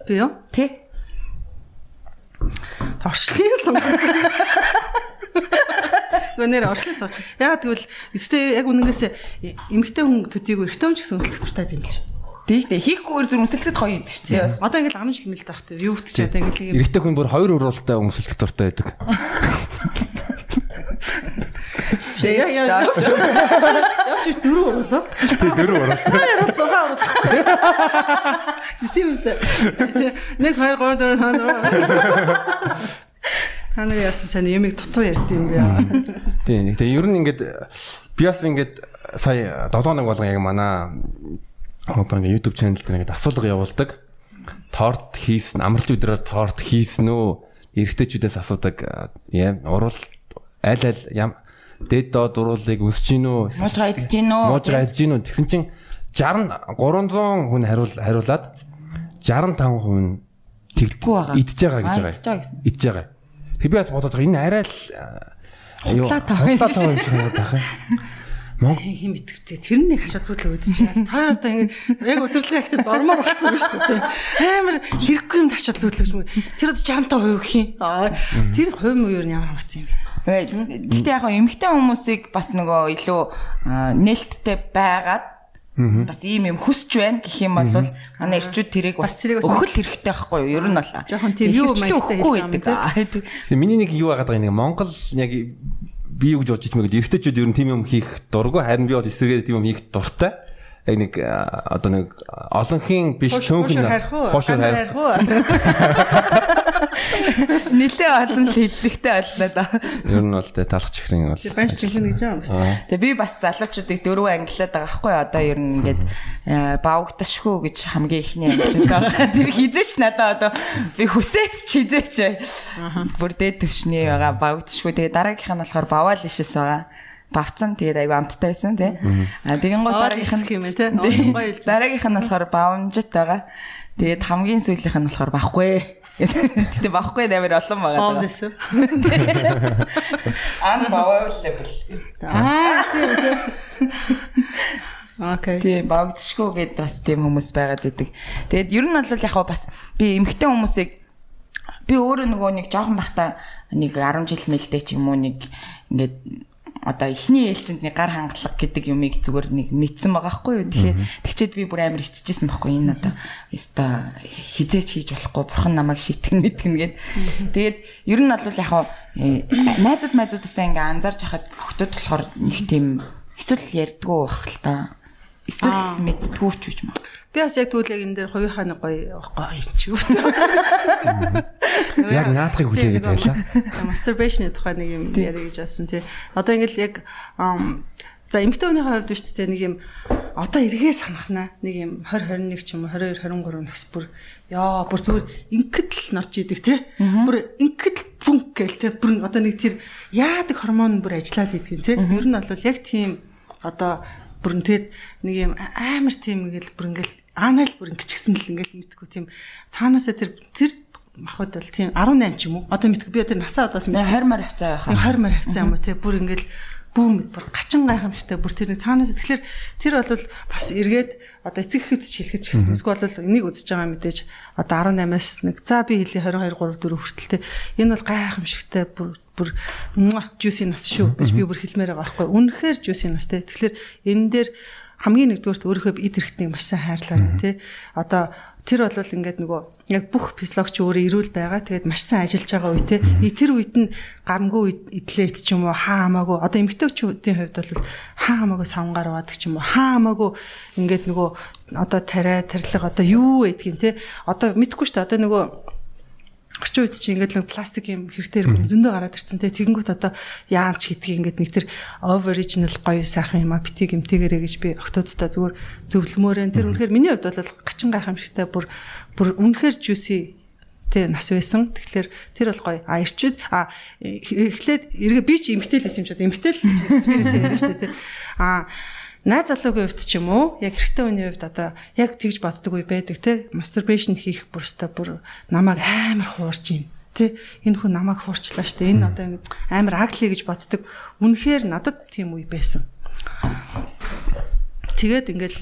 Би юу? тий Оршлын сон. Гэнээр оршлын сон. Ягаад гэвэл эцтэй яг үнэнгээс эмгтэй хүн төдийгүй эрэгтэй хүн ч гэсэн өсөлт дуртай юм л шүү дээ. тий штэ хийхгүйгээр зүр өмсөлцөд гоё юм шүү дээ. Одоо ингээл амын жил мэл таах тийм юу чи одоо ингээл юм эрэгтэй хүн бүр хоёр уралтай өмсөлтөх дуртай байдаг. яа яа явж ир дөрөв оруулаа. Тэг дөрөв. Хоёр урал зугаа урал. Тийм үсэ. Нэг хоёр гурав дөрөв хаа. Та нар яасан сайн юмыг дутуу ярьд юм бэ? Тийм. Тэгээ ер нь ингээд би бас ингээд сая 7 нэг болгон яг манай одоо ингээд YouTube channel дээр ингээд асуулга явуулдаг. Торт хийсэн, амралт өдрөөр торт хийсэн үү? Эрэгтэйчүүдээс асуудаг яа урал аль аль ям дээд доод уруулыг өсөж гин үү? Муужгаа идэж гин үү? Муужгаа идэж гин үү? Тэгсэн чинь 60 300 хүн хариул хариулаад 65% нь Идэггүй байгаа. идж байгаа гэж Аа, байгаа. идж байгаа. Тэг би бас бодож байгаа энэ арай л юу Худлаа тав юм шиг байна байх. Хин битгвтэй тэр нэг хашаад бүлээ үүдэж байна. Та одоо ингэ яг өдөрлөг ихтэй дормоор болцсон шүү дээ. Амар хэрэггүй юм тачаад лүүдлэж мөн. Тэр одоо 65% гэх юм. Тэр хувь муу юу ямар хамт юм бэ? Гэхдээ яг эмхтэй хүмүүсийг бас нөгөө илүү нээлттэй байгаад бас ийм юм хүсч байна гэх юм бол манай эрчүүд тэрийг бас өхөл хэрэгтэй байхгүй юу? Ер нь бол. Жохон тийм юу маягтай тийм. Тэгээ миний нэг юу яагаад байгаа нэг Монгол яг би юу гэж бодож ирсэн мэгэд эргэжтэйчүүд ер нь тийм юм хийх дурггүй харин би бол эсрэгээр тийм юм хийх дуртай. Яг нэг одоо нэг олонхийн биш хоошор Харих харих. уу? Нилээ олон л хиллэгтэй боллоо да. Ер нь бол тэ талах чихрийн бол. Банш чихэн гэж юм байна. Тэгээ би бас залуучуудыг дөрөв ангилаад байгаа байхгүй одоо ер нь ингээд бавгташгүй гэж хамгийн ихний ангилаад байгаа. Тэр хизээч надаа одоо би хүсээч ч хизээч бүр дээд төвшний байгаа бавгташгүй. Тэгээ дараагийнх нь болохоор баваал ишээс байгаа. Бавцсан тэгээд айгу амттай байсан тий. А тэгэн гоо Аа, дараагийнх юм нь ээ, тий. Дараагийнх нь болохоор бавмжит байгаа. Тэгээд хамгийн сүүлийнх нь болохоор баггүй. Гэтэ баггүй нээр олон байгаа. All this. Unbelievable. Аа тийм тийм. Окей. Тийм багцшгүй гэд бас тийм хүмүүс байгаад идэг. Тэгээд ер нь бол яг бас би эмгтэй хүмүүсийг би өөрөө нөгөө нэг жоохон бахта нэг 10 жил мэлдэ ч юм уу нэг ингээд одоо эхний ээлжинд нэг гар хангалах гэдэг юмыг зүгээр нэг мэдсэн байгаа хгүй юу. Тэгэхээр тэгчээд би бүр амар иччихсэн байхгүй энэ одоо өста хизээч хийж болохгүй бурхан намайг шитгэн мэдгэн гээд. Тэгээд ер нь бол яг хаа найзууд майзуудаасаа ингээ анзаарч хахад охтод болохоор нэг тийм эсвэл ярьдгүү байх л та. Эсвэл мэддгүү ч үуч маа. Би бас яг яг энэ дээр хувийнхаа нэг гоё гоё ч юу. Яг наадахыг хүлээгээд байлаа. Masturbation тухай нэг юм яриа гэж болсон тий. Одоо ингээл яг за эмэгтэй хүний хувьд биш тээ нэг юм одоо эргээ санахна нэг юм 20 21 ч юм уу 22 23 нас бүр яа бүр зүгээр ингээд л норч идэг тий. Бүр ингээд л бүнк гээл тий. Бүр одоо нэг тэр яадаг гормон бүр ажиллаад идэг тий. Ер нь бол яг тийм одоо бүр тэгээд нэг юм амар тийм ингээл бүр ингээл анаал бүр ингэчихсэн л ингээл мэдгүй тийм. Цаанаасаа тэр тэр махад бол тийм 18 ч юм уу? Одоо мэдгүй. Би одоо насаа одоос мэдгүй. 20 мар хавцаа байхаа. 20 мар хавцаа юм уу? Те бүр ингээл бүүм мэд бүр гачин гайхамшигтай бүр тэр нэг цаанаас тэгэхээр тэр бол бас эргээд одоо эцэг ихэд ч хэлэхэд ч гэсэн эсвэл бол энийг үзэж байгаа мэдээж. Одоо 18-аас нэг. За би хэлий 22 3 4 хүртэл те энэ бол гайхамшигтай бүр бүр жуси нас шүү гэж би бүр хэлмээр байгаа байхгүй. Үнэхээр жуси нас те тэгэхээр энэ дээр хамгийн нэгдүгээрт өөрийнхөө эд хэрэгтнийг маш сайн хайрлаарай тий. Одоо тэр бол ингээд нөгөө яг бүх физиологч өөрөө ирүүл байгаа. Тэгээд маш сайн ажиллаж байгаа үе тий. Тэр үед нь гамгүй идлээд ч юм уу хаа хамаагүй одоо эмгтээчүүдийн хувьд бол хаа хамаагүй савнгаар аваадаг ч юм уу хаа хамаагүй ингээд нөгөө одоо тариа тарилга одоо юу гэдгийг тий. Одоо мэдгүй шүү дээ. Одоо нөгөө орчин үед чи ингээд л пластик юм хэрэгтэй зөндөө гараад ирцэн те тэгэнгүүт одоо яанч гэдгийг ингээд нэг тэр original гоё сайхан юм а битгий гэмтээгэрэ гэж би октодтой зүгээр зөвлөмөөрэн тэр үнэхээр миний хувьд бол гачин гайхамшигтай бүр бүр үнэхээр juicy тэ нас байсан. Тэгэхээр тэр бол гоё. А ирчүүд а эхлээд эргээ би ч эмгтэл байсан юм шиг эмгтэл экспириенс юм шүү дээ. А найз залуугийн хувьд ч юм уу яг хэрэгтэй хүний хувьд одоо яг тэгж боддог үе байдаг те. Masturbation хийх бүрстэ бүр намайг амар хуурж юм те. Энэ хүн намайг хуурчлаа штэ. Энэ одоо ингэ амар агли гэж боддог. Үнэхээр надад тийм үе байсан. Тэгээд ингээл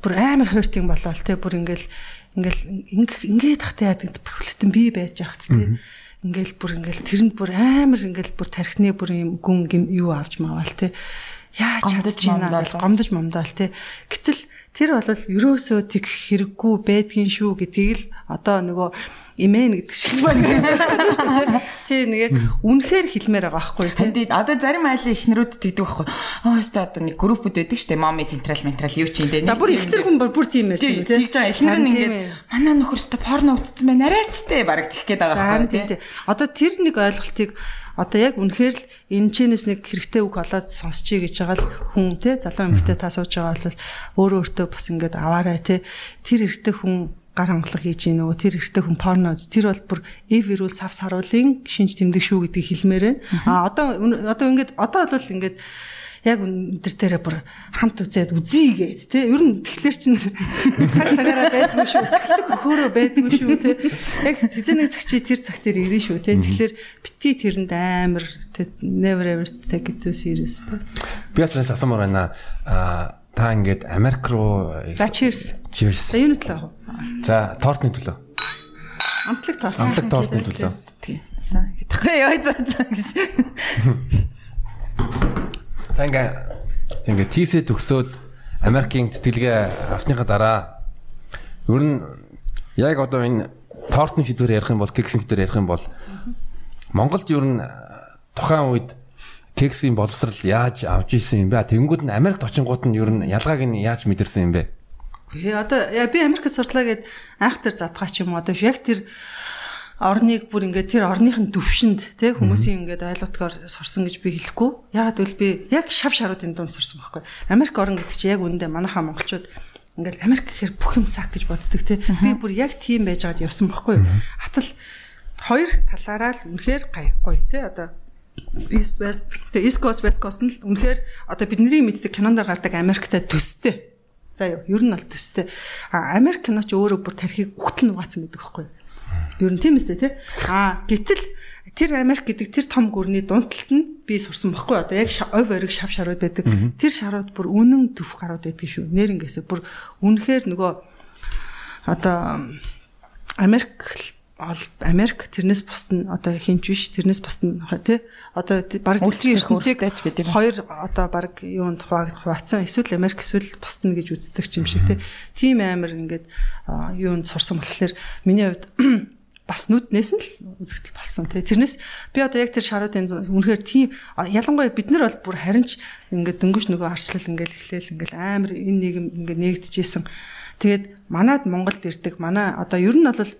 бүр амар хойртын болоод те бүр ингээл ингээл ингээд тахтай яадаг бэхлэтэн би байж яхад те. Ингээл бүр ингээл тэрэнд бүр амар ингээл бүр тархины бүр юм гүн юу авч маавал те яаж чадж байна гомдож момдоол тий. Гэтэл тэр бол ерөөсөө тэг хэрэггүй байдгийн шүү гэдгийг л одоо нөгөө имэн гэдэг шиг байна шүү дээ. Тий нэг яг үнэхээр хэлмээр байгаа байхгүй тий. Тэнд одоо зарим айлын ихнэрүүд тэгдэг байхгүй. Аа өстой одоо нэг группүүд байдаг шүү дээ. Моми централ ментрал юу ч юм дээ. За бүр ихтер хүн бүр тийм байж тий. Тэгж байгаа ихнэр нь ингээд манай нөхөр өстой порно үзсэн байна. Арайчтэй бараг тэгэх гээд байгаа байхгүй тий. Одоо тэр нэг ойлголтыг одоо яг үнэхээр л энэ чэнэс нэг хэрэгтэй үг олоод сонсчий гэж байгаа л хүн те залуу эмэгтэй та сууж байгаа бол өөрөө өөртөө бас ингээд аваарай те тэр хэрэгтэй хүн гар хангалах хийж гин нөгөө тэр хэрэгтэй хүн порно тэр бол бүр эвэрүүл сав саруулын шинж тэмдэг шүү гэдгийг хэлмээр байна. А одоо одоо ингээд одоо бол ингээд яг өндөр дээрээ бүр хамт үзээд үзье гээд тий. Ер нь тэгэхээр чинь цаг цагаараа байдгүй шүү. Цагтдаг хөөрөө байдгүй шүү тий. Яг хизээний цаг чи тэр цаг дээр ирнэ шүү тий. Тэгэхээр бити тэрэнд амар never ever take it too serious тий. Би бас асуумаар байна. Аа та ингээд Америк руу За cheers. Cheers. За юуны төлөө? За тортны төлөө. Амтлаг торт. Амтлаг тортны төлөө. Тэгэх яа за за гэж. Та ингээ ингээ тийсээ төгсөөд Америкийн тэтгэлгээ авсныхаа дараа ер нь яг одоо энэ тортны сэдвээр ярих юм бол кексийн сэдвээр ярих юм бол Монголд ер нь тухайн үед кексийн боловсрал яаж авч ирсэн юм бэ? Тэнгүүд нь Америкт очингууд нь ер нь ялгааг нь яаж мэдэрсэн юм бэ? Гэхдээ одоо би Америкт сурлаа гэд анх тэр задгаа ч юм одоо яг тэр орныг бүр ингээд тэр орныхын төвшөнд тий хүмүүсийн ингээд ойлготгоор сурсан гэж би хэлэхгүй. Ягаад гэвэл би яг шав шаруудын дунд сурсан байхгүй. Америк орн гэдэг чинь яг үүндээ манайхаа монголчууд ингээд Америк гэхээр бүх юм сак гэж боддог тий. Би бүр яг тийм байж байгаад явсан байхгүй. Атал хоёр талаараа л үнэхээр гай гоё тий одоо East West тэгээ East Coast West Coast нь л үнэхээр одоо бидний мэддэг кинонд гардаг Америктай төстэй За юу, ер нь бол төстэй. А Америк кино ч өөрөө бүр тархийг үхтэл нугаацсан гэдэг байхгүй юу? Ер нь тийм үстэй тий. А гэтэл тэр Америк гэдэг тэр том гүрний дундталт нь би сурсан баггүй одоо яг ой бориг шав шарууд байдаг. Тэр шарууд бүр үнэн төв гарууд байдаг шүү. Нэрнгээсээ бүр үнэхээр нөгөө одоо Америк Америк тэрнээс бусд нь одоо хинч биш тэрнээс бусд нь тий одоо баг дэлхийн ертөнцийг гэдэг хоёр одоо баг юунд хуваацсан эсвэл Америк эсвэл бусд нь гэж үздэг юм шиг тий тийм амар ингээд юунд сурсан болохоор миний хувьд бас нүднээс нь л үзэгдэл болсон тий. Тэрнээс би одоо яг тэр шаруудын үнэхээр тийм ялангуяа бид нар бол бүр харин ч ингээд дөнгөж нөгөө арслал ингээд эхлээл ингээд амар энэ нийгэм ингээд нэгдэжсэн тэгээд манад Монголд ирдэг манай одоо ер нь бол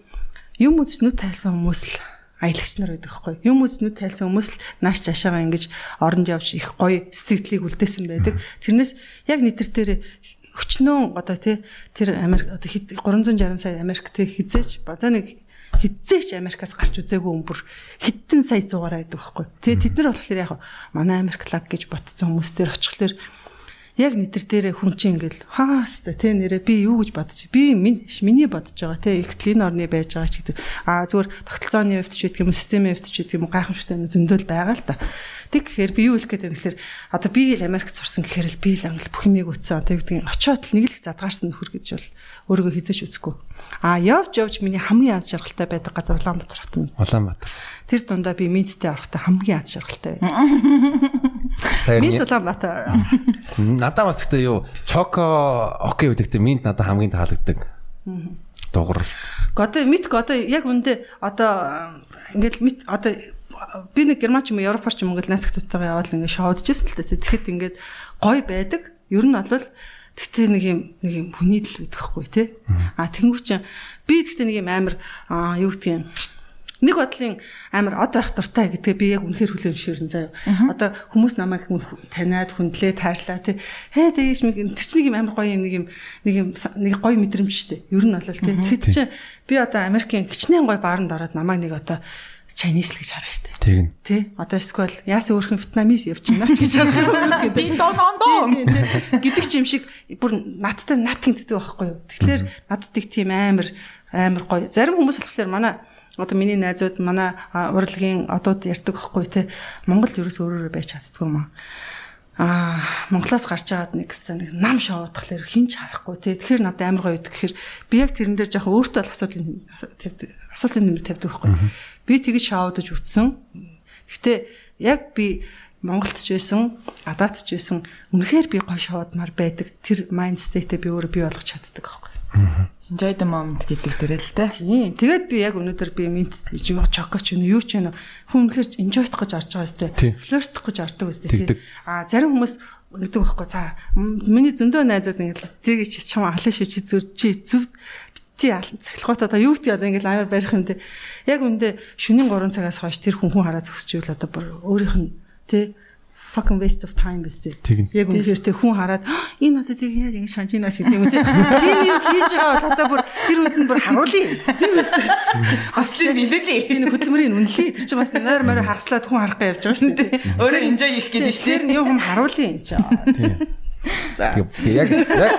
юм үзэж нүд тайлсан хүмүүс л аялагч нар байдаг байхгүй юм үзэж нүд тайлсан хүмүүс л нааш цаашаага ингэж оронд явж их гоё сэтгэлдлийг үлдээсэн байдаг. Тэрнээс яг нэтэр дээр өчнөө одоо тий тэр Америк одоо 360 сая Америк тий хизээч базаа нэг хизээч Америкаас гарч үзээгүй өмбөр хэдэн сая зугаараа байдаг байхгүй. Тэгээ тэд нар болохоор яг манай Америк лаг гэж ботцсон хүмүүс төр очихлоор яг нэтер дээрээ хүн чинь ингээл хааста те нэрээ би юу гэж бодож би миний бодож байгаа те ихтлийн орны байж байгаа ч гэдэг а зүгээр тогтолцооны хувьд ч гэдэг юм системийн хувьд ч гэдэг юм гайхамшигтай зөндөл байгаа л та тэг гэхээр би юу хэлэх гээд юм гэхээр одоо би л Америкт сурсан гэхээр л би л англи бүх юмыг үтсэн одоо гэдэг очиод л нэг л задгаарсан нөхөр гэж бол өөрийгөө хизээч үзэхгүй. А явж явж миний хамгийн аз жаргалтай байдаг газар Улаанбаатар хот нь Улаанбаатар. Тэр дундаа би мэдтэй орохдоо хамгийн аз жаргалтай байдаг Минт Улаанбаатар. Надад бас гэхдээ юу Чоко окей гэдэгтээ минт надад хамгийн таалагддаг. Дугур. Одоо мит одоо яг үндэ одоо ингээл мит одоо би нэг германч юм европор ч юм ингээл найзгтуудтайгаа яваад ингээд шоудчихсан л та. Тэгэхэд ингээд гой байдаг. Ер нь бол Тэгтээ нэг юм нэг юм хүний л байдаг хгүй тий. А тэнгуү чинь би тэгтээ нэг юм амар юу гэдгийг юм нэг бодлын амар од байх дуртай гэдгээ би яг үнэхээр хүлээмжшэрэн заяа. Одоо хүмүүс намайг таниад хүндлээ тайрлаа тий. Хээ тэгэж мэг тэр чинь нэг амар гоё юм нэг юм нэг юм нэг гоё мэдрэмж штэ. Ер нь бол тий. Тэгэхэд чи би одоо Америкийн гिचнээ гоё бааранд ороод намайг нэг одоо Chinese л гэж хараа штэ. Тэгнь. Тий. Одоо эсвэл яасан өөрхөн вьетнамис явж байна ч гэж хараа. Дин дон дон дон гэдэг ч юм шиг бүр надтай нат гинтдэг байхгүй юу. Тэгэхээр надад их тийм амар амар гоё. Зарим хүмүүс болохоор манай одоо миний найзууд манай урлагийн одууд ярьдаг байхгүй те Монголд ерөөс өөрөөрөө байж чаддгүй юм аа. Монголоос гарч агаад нэг хэвээр нэг нам шоодхолоор хинч харахгүй те тэгэхээр надад амар гоё гэдэг. Тэгэхээр би яг тэрэн дээр жоохон өөртөө л асуудал тавьдаг. Асуултын нэмэр тавьдаг байхгүй. Би тэгж шоодож үтсэн. Гэхдээ яг би Монголд ч байсан, гадаадд ч байсан үнэхээр би гоё шоодмаар байдаг. Тэр майнд стейтээ би өөрөө бий болгож чаддаг байхгүй. Enjoy the moment гэдэг дээрээ л дээ. Тийм. Тэгээд би яг өнөөдөр би минт чоко ч юу ч вэ хүн үнэхээр enjoy-х гэж орж байгаа сте. Флиртх гэж ордог үстэй тийм. А зарим хүмүүс гэдэг байхгүй за миний зөндөө найзууд ингэ тэгэж чам халаа шүү чи зүр чи зүв чи цахилгаатаа та юу гэдэг одоо ингээл амар барих юм те. Яг үндэ шөнийн 3 цагаас хойш тэр хүн хүн хараа зөксчихвэл одоо бүр өөрийнх нь те fucking waste of time гэстэй. Яг үнэхээр тэ хүн хараад энэ надад тийг яаж ингэ шанчина шиг юм те. Тийм юм хийж байгаа бол одоо бүр тэр үнд нь бүр харуулъя. Тийм үстэй. Хослын мэдүүлээ. Тийм хөдөлмөрийн үнэлээ. Тэр чинь бас нойр морь хагаслаад хүн харах явж байгаа шүү дээ. Өөрөө enjoy хийх гэдэг шүү. Тэр нь юу юм харуулъя юм чаа. Тийм. За. Яг яг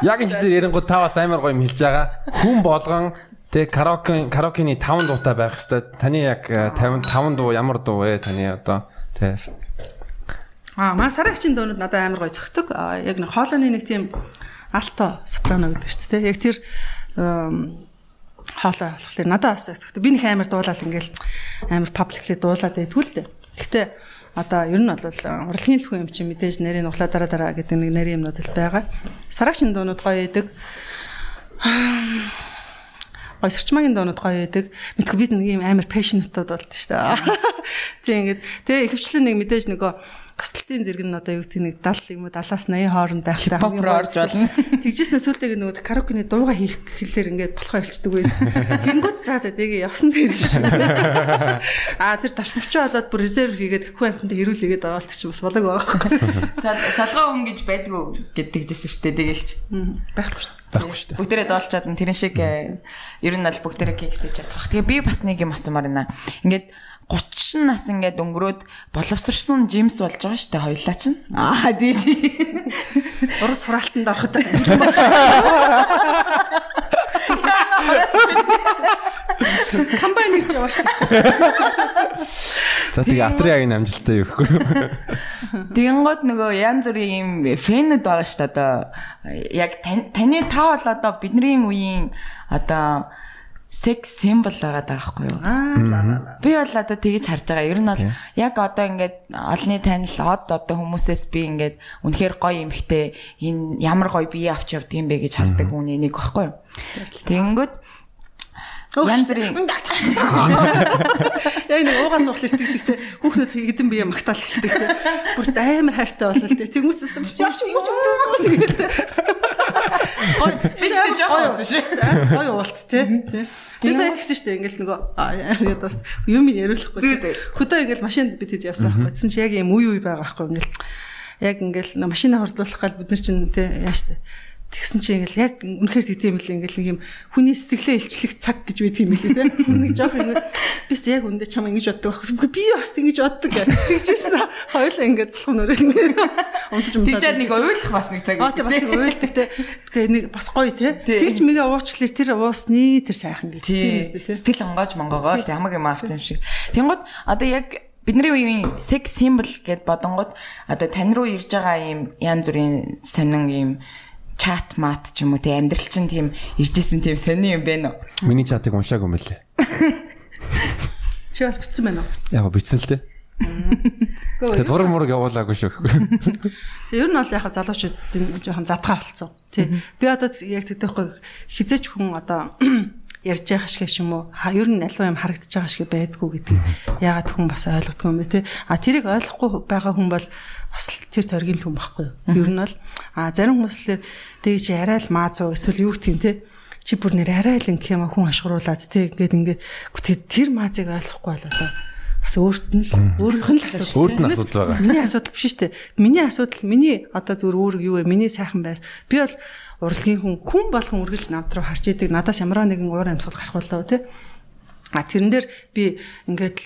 яг энэ дээр ярингууд та бас амар гоё юм хэлж байгаа. Хүн болгон Тэг караоке караокений 5 дуутай байх хэвээр таны яг 50 5 дуу ямар дуу вэ? Таны одоо тэг Аа, маа сарагчийн дуунууд надад амар гоё цогтөг. Яг нэг хоолойны нэг тийм алто сопрано гэдэг шүү дээ. Яг тэр хоолой болохоор надад бас цогтөг. Би нэг амар дуулаад ингээл амар пабликлээ дуулаад байдгүй л дээ. Гэхдээ одоо ер нь бол урлагийн лхүү юм чинь мэдээж нарийн нуглаа дараа дараа гэдэг нэг нарийн юмнууд л байгаа. Сарагчийн дуунууд гоё байдаг. Гоё сэрчмагийн дуунууд гоё байдаг. Мэдгүй бид нэг юм амар passionate-ууд болд шүү дээ. Тийм ингээд тэгээ ихэвчлэн нэг мэдээж нөгөө Госдолтын зэрэг нь одоо юу гэдэг нэг 70 юм уу 70-аас 80 хооронд байхтай хамгийн орж болно. Тэгжсэн сүултэйг нөгөө караокены дууга хийх гэхлээр ингээд болохоо хэлцдэг байл. Тэнгүүд заа заа тэгээ явсан дээр шүү. Аа тэр тавчмчаа болоод бүр резерв хийгээд хүн амтанд ирүүлээгээд аваад чи бас болоог байгаа. Салгаа хүн гэж байдгүй гэдэг жисэн шүү дээ тэгэлч. Байхгүй шүү байхгүй шүү дээ. Бүгдээрээ доолчаад тэрэн шиг э, ер нь бол бүгдээрээ кексэж чадах. Тэгээ би бас нэг юм асуумаар байна. Ингээд 30 нас ингээд өнгөрөөд боловсрсон жимс болж байгаа шүү дээ хоёлаа чинь. Аа тийш. Ураг сураалтанд ороход комбайн ирж яваа шүү дээ. За тэгээ Атриагийн амжилттай юу гэхгүй. Тэгэнгүүт нөгөө янз бүрийн юм фэнүүд байгаа шүү дээ одоо яг таны та бол одоо бидний үеийн одоо секс символ байгаа даахгүй юу? Аа. Би бол одоо тэгэж харж байгаа. Ер нь бол яг одоо ингээд олны танил од одоо хүмүүсээс би ингээд үнэхээр гоё эмхтэй энэ ямар гоё бие авч явдаг юм бэ гэж хардаг хүн энийг багхгүй юу? Тэгэнгүүт Янз бүрийн Яг нэг уугаас уухлаа итгэдэгтэй хүүхнүүд хэдэн бие магтаал хэлдэгтэй. Бүрст амар хайртай болно л дээ. Тэнгүүс юм юу ч юм уу Ой, би ч жоохон уусан шүү. Ой уулт тий. Тий. Тэсээ тэгсэн шүү дээ. Ингээл нөгөө яриад юм яриулахгүй. Хөдөө ингээл машинд бид хэд явсан байхгүй. Тэсэн чи яг юм үе үе байгаа байхгүй. Ингээл яг ингээл машина хордлуулах гал бид нар чинь тий яаш тий Тэгсэн чи ингээл яг үнэхээр тэгдэм юм л ингээл нэг юм хүний сэтгэлээ илчлэх цаг гэж байт юм лээ те. Нэг жоох ингэ бис яг үндэ чам ингэж боддог байхгүй. Би бас ингэж боддог. Тэгжсэн хоёулаа ингээд цалхан өрөө ингэ. Унтж юм. Тэгжээд нэг уйлах бас нэг цаг. Аа бас нэг уйлдаг те. Тэгээ нэг бас гоё те. Тэгж мэгээ уучлаар тэр уусны тэр сайхан гэж тийм үстэй те. Сэтгэл онгоож монгоогоо л ямаг юм авсан юм шиг. Тэнгууд одоо яг бидний үеийн секс символ гэд бодонгууд одоо тань руу ирж байгаа юм янз бүрийн сонин юм чат мат ч юм уу тий амьдрал чинь тийм иржсэн тийм сони юм байна уу? Миний чатыг уншаагүй юм лээ. Чи бас битсэн байна уу? Яг битсэн л дээ. Тэгээд дураг мураг явуулаагүй шүү. Тэг ер нь бол яг залуучуудын жоохон задгаа болцсон. Тий. Би одоо яг тэгтэхгүй хизээч хүн одоо ярьж байгаа шиг юм уу? Ер нь аливаа юм харагдаж байгаа шиг байдгүй гэдэг. Ягаад хүн бас ойлгодгүй юм бэ те? А тэрийг ойлгохгүй байгаа хүн бол бас тэр торгийн хүн байхгүй юу? Ер нь бол а зарим хүмүүс л тэгж арай л маазуу эсвэл юу гэх юм те? Чи бүр нэр арай л ингэх юм хүн ашгруулад те ингээд ингээд тэр маазыг ойлгохгүй бол одоо бас өөрт нь өөрийнх нь л асуудал. Өөрт нь асуудал байгаа. Миний асуудал биш шүү дээ. Миний асуудал миний одоо зүгээр үүрэг юу вэ? Миний сайхан байр. Би бол урлагийн хүн хүн болгон үргэлж над руу харж идэг. Надаас ямар нэгэн уур амьсгал гарах болоо тий. А тэрэн дээр би ингээд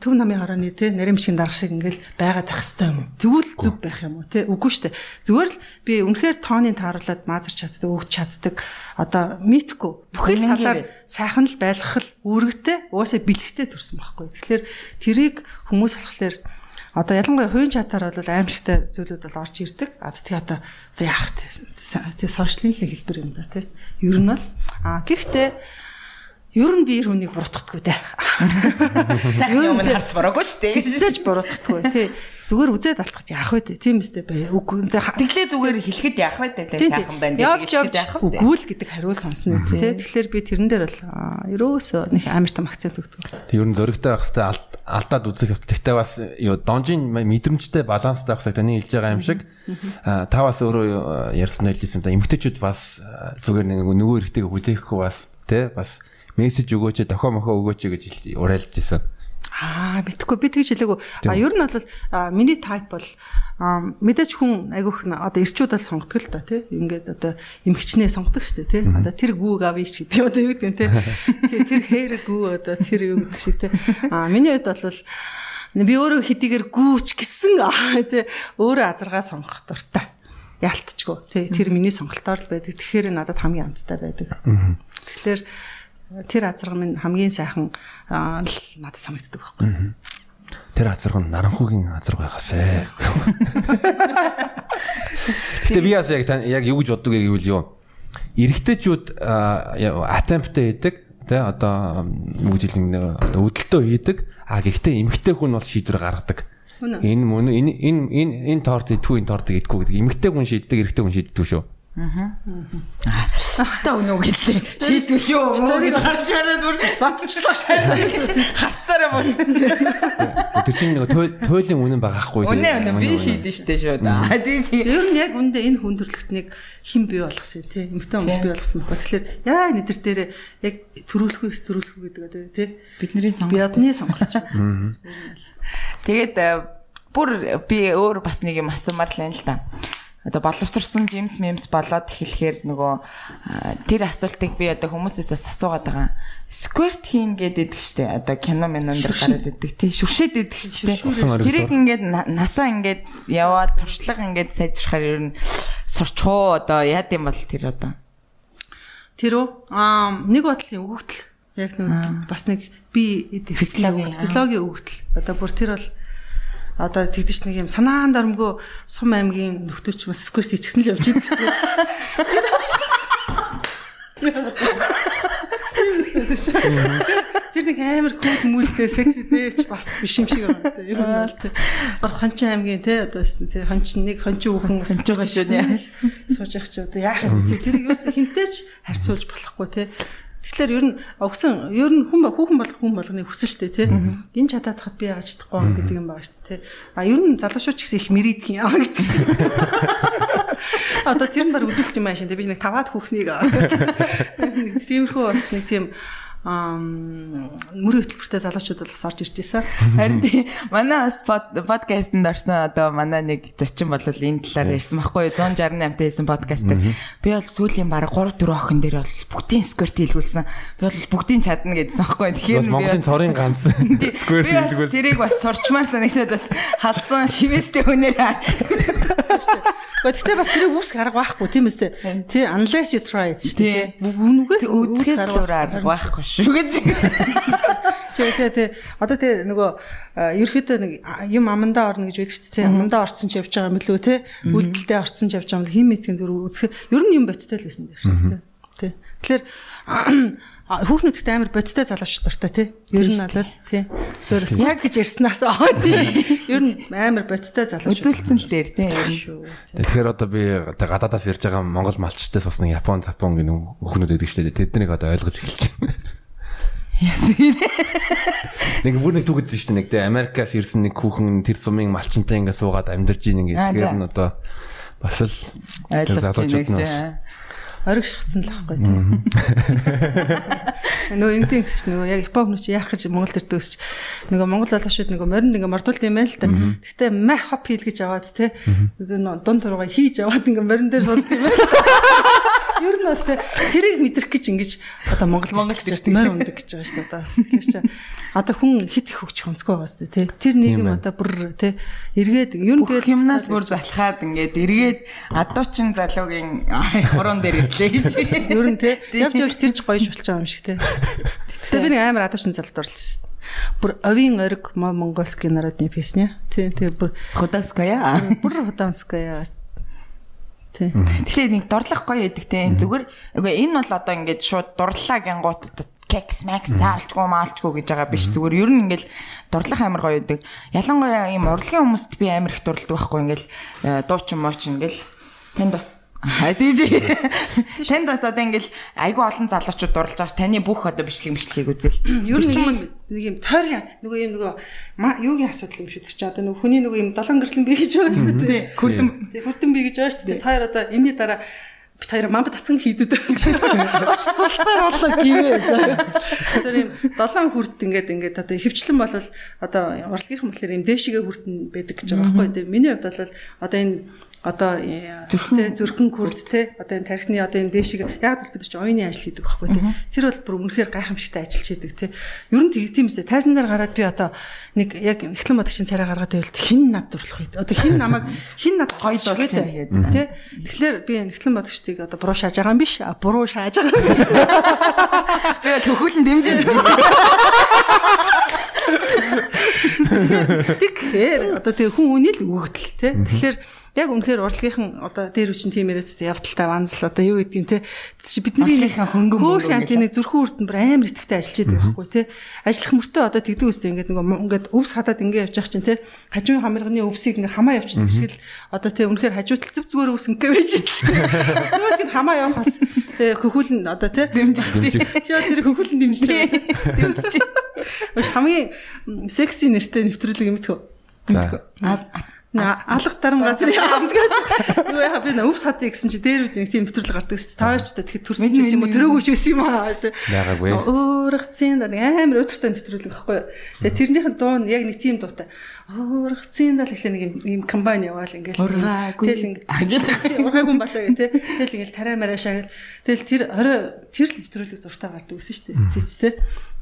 төв намын хорооны тий нарийн шиг дарах шиг ингээл байгаад ах хэвээр юм. Тэгвэл зүг байх юм уу тий? Үгүй шүү дээ. Зүгээр л би үнэхээр тооны тааруулаад маазарч чаддаг, өгч чаддаг. Одоо мэдхгүй. Бүхэл талаар сайхан л байлгах л үүрэгтэй, уусаа бэлгтэй төрсэн байхгүй. Тэгэхээр тэрийг хүмүүс болохоор одоо ялангуяа хувийн чатаар бол аимшигтай зүйлүүд бол орж ирдэг. А тэгээ одоо одоо яах вэ? Тэгээ сошиалын хэлбэр юм да тий. Ер нь бол а гэхдээ Ер нь би хүнийг буруутгахгүй дээ. Сайхан юм харц бороогүй шүү дээ. Хизээж буруутгахгүй тий. Зүгээр үзээд алдахад яах вэ? Тийм үстэй бай. Үгүй Тэглээ зүгээр хэлэхэд яах вэ? Сайхан байна гэж хэлэхэд яах вэ? Үгүй л гэдэг хариул сонсно үстэй. Тэгэхээр би тэрэн дээр бол ерөөсөө нэг амар том акцент өгдөг. Тэг ер нь зөрөгтэй байх хэвээр алдаад үзэх хэвээр. Тэгтээ бас юу донжийн мэдрэмжтэй баланстай байх хэвээр таны хэлж байгаа юм шиг. Та бас өөрөө ярьсан хэлжсэн та эмгтээчүүд бас зүгээр нэг нөгөө эрэгтэйг хүлээхгүй бас тий бас мессеж өгөөч, дохоо мохоо өгөөч гэж уриалж исэн. Аа, битггүй би тэгж хэлээгүй. А ер нь бол миний тайп бол мэдээч хүн айгүйх одоо ирчүүд бол сонгодог л да тий. Ингээд одоо эмгчнээ сонгодог шүү дээ тий. Одоо тэр гүүг авъя ч гэдэг. Одоо юу гэдэг нь тий. Тэр хээр гүү одоо тэр юу гэдэг шиг тий. А миний хувьд бол би өөрөө хэдийгээр гүүч гэсэн тий өөрөө азаргаа сонгох дуртай яалтчгүй тий тэр миний сонголтоор л байдаг. Тэгэхээр надад хамгийн амттай байдаг. Тэгэхээр тэр азарга минь хамгийн сайхан надад санагддаг байхгүй. Тэр азарга нь наранхуугийн азарга байхасэ. Гэтэ би яг яг юу гэж боддог гэвэл юу эрэгтэйчүүд атемптэй байдаг тэ одоо бүгд хэлэн одоо өдөлтөө хийдэг а гэхдээ эмэгтэй хүн бол шийдвэр гаргадаг. Энэ мөн энэ энэ энэ торт идэх энэ торт идэхгүй гэдэг эмэгтэй хүн шийддэг эрэгтэй хүн шийддэг шүү. Аа. Та өнөө гэлээ. Шийдвэ шүү. Гэж гарч ирээд бүр зодчихлоо шүү. Харцаараа бүр. Тэр чинь нэг туйлын үнэн байгаахгүй. Үнэ үнэ би шийдэн штэ шүү. Аа тийм чи. Ер нь яг үндэ энэ хүндрэлтнийг хэн бий болгосон тий. Эмэгтэй хүмүүс бий болгосон байна. Тэгэхээр яа нэдэр дээр яг төрүүлэх үү төрүүлэх үү гэдэг одоо тий. Бидний сонголт. Бидний сонголт. Тэгээд бүр би өөр бас нэг юм асуумаар л байна л да одоо боловсрсан Джеймс Мемс болоод эхлэхээр нөгөө тэр асуултыг би одоо хүмүүсээс бас асуугаад байгаа. Squirt хийн гэдэг штэ. Одоо кино минон дээр гараад идэг. Тий шүршээд идэг штэ. Тэрийг ингээд на- насаа ингээд яваад туршлага ингээд сайжрахаар ер нь сурчхуу одоо яад юм бол тэр одоо. Тэр үү? Аа нэг бодлын өгөгдөл. Яг нэг бас нэг би Физиологи, аа. физиологийн өгөгдөл. Одоо бүр тэр бол одоо тэгдэж нэг юм санаан дарамгүй сум аймгийн нөхдөөч бас скверт хийчихсэн л явж идэг шүү дээ. Тэр нэг амар кул мүлтэй секситэй ч бас биш юм шиг байна те. Ер нь те. Гол хончин аймгийн те одоо те хончин нэг хончин бас Хонж байгаа шүү дээ. сууж явах чи одоо яах те. Тэрийг ерөөсө хинтээч харьцуулж болохгүй те. Тэгэхээр ер нь өгсөн ер нь хүн хүүхэн болох хүн болгоны хүсэл шүү дээ те. Энэ чадаад хад би яаж чадахгүй гэдэг юм байгаа шүү дээ те. А ер нь залуучууд ч гэсэн их мэрийдэх юм аа гэдэг шиг. Одоо тэр нь баг үзүүлэх юм аашин те. Би нэг таваад хүүхнийг тиймэрхүү бас нэг тийм ам мөрөө хөтөлбөртэй залуучууд бол бас орж ирж байсан. Харин тий манай бас подкастэнд орсон одоо манай нэг зочин бол энэ талаар ярьсан байхгүй юу 168 тайсан подкаст дээр би бол сүүлийн баг 3 4 охин дээр бол бүгдийн скорт хийлгүүлсэн. Би бол бүгдийн чадна гэдсэн байхгүй юу. Тэгэхээр Монголын цорын ганц бас хийлгүүл. тэрийг бас сурчмаар санагдаад бас халдсан шивэстэй хүнээр Гэхдээ бас тэрийг үүсэх арга байхгүй тийм үстэй. Тий unless you try it шүү дээ. Үнүгээс үзгээс лураар байхгүй шүү гэж. Чи тэгээ тий одоо тий нөгөө ерөөхдөө нэг юм амандаа орно гэж байдаг шүү дээ. Амандаа орцсон ч явж байгаа юм лүү тий. Үйлдэлтэй орцсон ч явж байгаа юм хин мэдхэн зүр үзэх. Ер нь юм бодтой л байсан дээ шүү дээ. Тий. Тэгэхээр хүүхнүүдтэй амар бодтой залууч дуртай тий. Ер нь бол тий. Зөөр яг гэж ярьснаас аа тий. Ер нь амар бодтой залууч. Үзүүлсэн л дээр тий. ер нь. шүү. Тэгэхээр одоо би одоо гадаадаас ирж байгаа Монгол малчтай бас нэг Япон, Япон гэх нэг өхнүүд байдаг шүү дээ. Тэднийг одоо ойлгож эхэлж байна. Нэг бүр нэг түгэд шүү дээ. Нэг тэ Америкаас ирсэн нэг хүүхэн тэр сумын малчинтай ингээ суугаад амьдарч ийн ингээ. За. нь одоо бас л Ойлгож байна шахацсан л байхгүй тий. Нөгөө ингэдэг гэсэн чинь нөгөө яг Япон хүмүүс яах гэж Монгол төртөө өсч нөгөө Монгол залуучууд нөгөө моринд ингээ мордуулт юм байна л та. Гэхдээ мэ хоп хийл гэж аваад тий. Дунд тургаа хийж аваад ингээ морин дээр суулт юм байна. Ер нь бол тэрийг мэдрэх гэж ингэж одоо Монгол Монгол гэж морь ундаг гэж байгаа шүү дээ. Одоо бас тэгэхээр чи одоо хүн хит их хөгч хонцгүй байгаа шүү дээ тий. Тэр нийгэм одоо бүр тий эргээд ер нь Бүх юмнаас бүр залхаад ингээд эргээд адуучин залуугийн хуруун дээр ирлээ гэж. Ер нь те явж явж тэрч гоёш болчих байгаа юм шиг те. Тэгээ би нэг амар адуушин залт орлоо шүү дээ. Бүр овийн ориг монгольский народный песня. Тий, тий бүр Худаская. бүр худамская. Тэгэхээр нэг дурлах гоё байдаг те. Зүгээр үгүй энэ бол одоо ингээд шууд дурлаа одоо кекс макс заавалчгүй маалчгүй гэж байгаа биш. Зүгээр ер нь ингээл дурлах амар гоё байдаг. Ялангуяа ийм урлагийн хүмүүст би амар их дурладаг байхгүй ингээл э, дуучин муучин ингээл танд бас Хадиж. Танд бас одоо ингээл айгүй олон залуучууд дурлаж байгаа ш таны бүх одоо бичлэг бичлэгийг үзэл. Ер нь нэг юм нэг юм тойрын нөгөө юм нөгөө юугийн асуудал юм шүү дээ. Чи одоо нөгөө хүний нөгөө юм долоон гэрэлэн бий гэж байгаа шүү дээ. Хүрдэн Тэг хүрдэн бий гэж байгаа шүү дээ. Тойр одоо энэний дараа бит хоёр мамбат татсан хийдэд шүү. Оч суулцгаар болоо гівээ. Тэр юм долоон хүрд ингээд ингээд одоо хөвчлэн бол одоо урлагийнхан болохоор юм дээшигээ хүрдэн байдаг гэж байгаа байхгүй тийм. Миний хувьд бол одоо энэ одоо зүрхэн зүрхэн күрд те одоо энэ тархины одоо энэ дэшиг яг л бид чинь оюуны ажил хийдэг байхгүй те тэр бол бүр үнэхээр гайхамшигтай ажиллаж хийдэг те ер нь тийм үстэй тайзан дээр гараад би одоо нэг яг эхлэн бодогчийн царай гаргаад байвал хин над дурлах вэ? Одоо хин намайг хин над гоё дуулах те те тэгэхээр би энэ эхлэн бодогчдыг одоо буруу шааж байгаа юм биш? Буруу шааж байгаа юм биш. Би төхөөлн дэмжин. тэгэхээр одоо тэг хүн үний л өгдөл те тэгэхээр яг үнэхээр урлагийнхан одоо дээр үчин тийм яриац явталтай ванзл одоо юу гэдгийг те бидний Урлагийнхан хөнгөн хөөх нэг зүрхэн үрдэн бүр амар итгэвтэй ажиллаж байдаг байхгүй те ажиллах мөртөө одоо тэгдэг үстэй ингээд нөгөө ингээд өвс хадаад ингээд явж байгаа чинь те хажуун хамарганы өвсийг ингээд хамаа явчихдаг шиг л одоо те үнэхээр хажуутал зүг зүгээр өвс ингээд байж итэл нөгөө тийм хамаа явах бас те хөхүүлэн одоо те Дэмжих. Шоо тэр хөхүүлэн дэмжиж байгаа Дэмжиж. Хамгийн секси нэртэй нэвтрүүлэг юм тгөө. За. А алга дарам газар гэдэг. Юу яа би өвс хатыг гэсэн чи дээр үд нэг тийм нэвтрүүлэг гардаг шүү дээ. Таарч та тэгэхэд төрсөн ч юм уу төрөөгүй ч байсан юм аа. Байгаагүй. Өөргцэн да амар өдөртэй нэвтрүүлэг байхгүй. Тэгээ тэрнийхэн дуу нь яг нэг тийм дуутай. Өөргцэн да ихлэ нэг юм комбайн яваал ингээл. Тэгэл ингээл ургаагүй юм болоо гэх тээ. Тэгэл ингээл тарай мараа шагаад тэгэл тэр орой тэр л нэвтрүүлэг зуртаа гардаг гэсэн шүү дээ. Цэц тээ.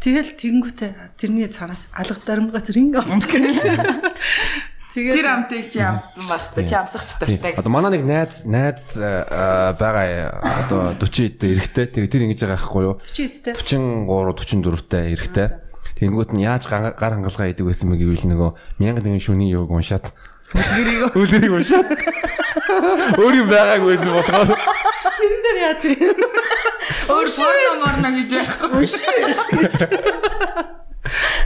Тэгэл тэгэнгүүтээ тэрний цаанаас алга дарам газар ингээ Тэгээд тэр амтыг чи амссан байх хэрэгтэй. Чи амсах ч дуртай. Одоо манай нэг найз найз байгаа одоо 40 эдтэй эрэхтэй. Тэгээд тэр ингэж байгаа байхгүй юу? 40 эдтэй. 43 44-тэй эрэхтэй. Тэнгүүт нь яаж гар хангалгаа идэг байсан бэ гэвэл нөгөө мянга нэгэн шүний юуг уншаад үлгэрийг үлгэрийг уншаад өөр юм байгаагүй юм болохоор тэрэн дээр яа тэр өөр порно морно гэж байхгүй. Уншаа.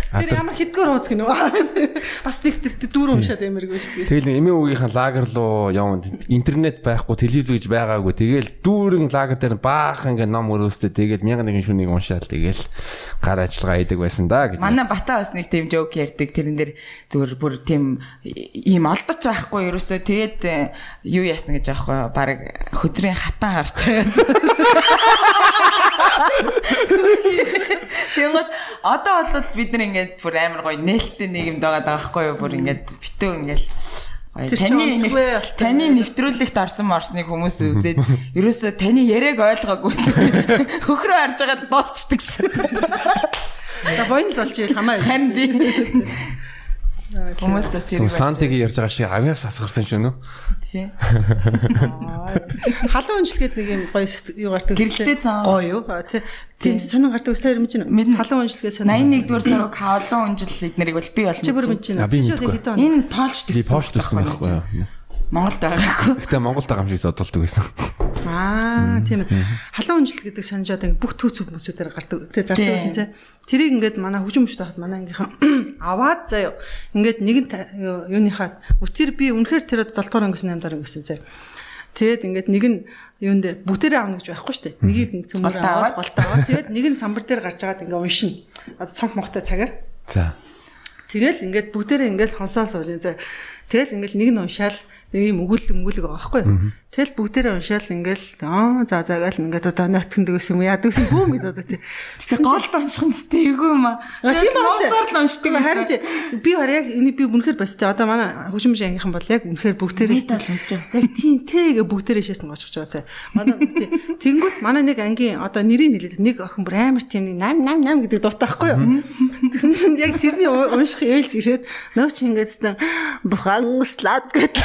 Тэр ямар хитгөр ууц гинөө. Бас нэг тэр дүүр уншаад ямаргүй шүү дээ. Тэгэл эмээ үгийнхэн лагер руу явна. Интернет байхгүй, телевиз гэж байгаагүй. Тэгэл дүүрэн лагер дээр баахан ингээ ном өрөөстэй тэгэл мянган нэгэн шүнийг уншаад тэгэл гар ажиллагаа хийдэг байсан да гэж. Манай бата бас нэг тийм жоок ярьдаг. Тэрэн дээр зүгээр бүр тийм ийм олдоч байхгүй ерөөсөө тэгээд э, юу яасна гэж аахгүй баг хөдрийн хатан харч Тэгвэл одоо бол бид нар ингээд бүр амар гоё нээлттэй нийгэмд байгаа даа байхгүй юу? Бүр ингээд битүү ингээд таны таны нэвтрүүлэгт орсон морсныг хүмүүс үзээд ерөөсөө таны яриаг ойлгоогүй хөхрөө харж байгаа дуусчдаг гэсэн. За боён л болж ийл хамаа. Харин тийм. Хүмүүс бас тэр сантиг ярьж байгаа шиг авьяас асгарсан шүү нөө. Тийм. Халуун уншлгээд нэг юм гоё юу гардаг. Гэрэлтэй цаа. Гоё юу. Тийм сонин гардаг өстэй хэрэмж байна. Халуун уншлгээ сонин. 81 дугаар сарыг халуун унжил эднэрийг бол би бол чи бүр мэдэж байна. Энэ полш төссөн. Би полш төссөн байхгүй юу. Монголд байгаагүй. Гэтэ Монголд байгаа юм шиг зодтолдог байсан. Аа тийм ээ. Халуун унжил гэдэг санджаад ингээ бүх түүц хүмүүсүүдээр гардаг. Тэгээ зардаг байсан тий. Тэрийг ингээд манай хүчмөштэй хахад манай ангийнхан аваад заяа. Ингээд нэгэн юуныхаа үтэр би үнэхээр тэр 7 дугаар ангисан 8 дугаар ангисан заяа. Тэгээд ингээд нэг нь юун дээр бүгдээрээ авна гэж байхгүй шүү дээ. Нэгийг цөмөр аваад голтоо аваад тэгээд нэг нь самбар дээр гарч байгаад ингээ уншина. Одоо цонх мохтой цагаар. За. Тэгэл ингээд бүгдээрээ ингээд сонсоо суулын. Тэгэл ингээд нэг нь уншаал нэг юм өгүүлэг өгүүлэг байгаа байхгүй юу. Тэгэл бүгдээрээ уншаал ингээл аа за за гэл ингээд одоо нойтгондаг гэсэн юм яадаг гэсэн бүүм гэдэг одоо тий. Тэгтээ голд унших нь тэйгүй юм аа. Тийм ууцаар л уншдаг харин би хараа яг энэ би үнэхээр бас тий одоо манай хөшмөж ангийнхан бол яг үнэхээр бүгдээрээ яг тийм тэгээ бүгдээрээ шээс нь гоцож байгаа цаа. Манай тий тэнгууд манай нэг ангийн одоо нэрийг хэлээд нэг охин бүр амар тийм нам нам нам гэдэг дуутай байхгүй юу. Тэгсэн чинь яг тэрний унших ээлж ирээд нөө чи ингээд бухан слад гэдэг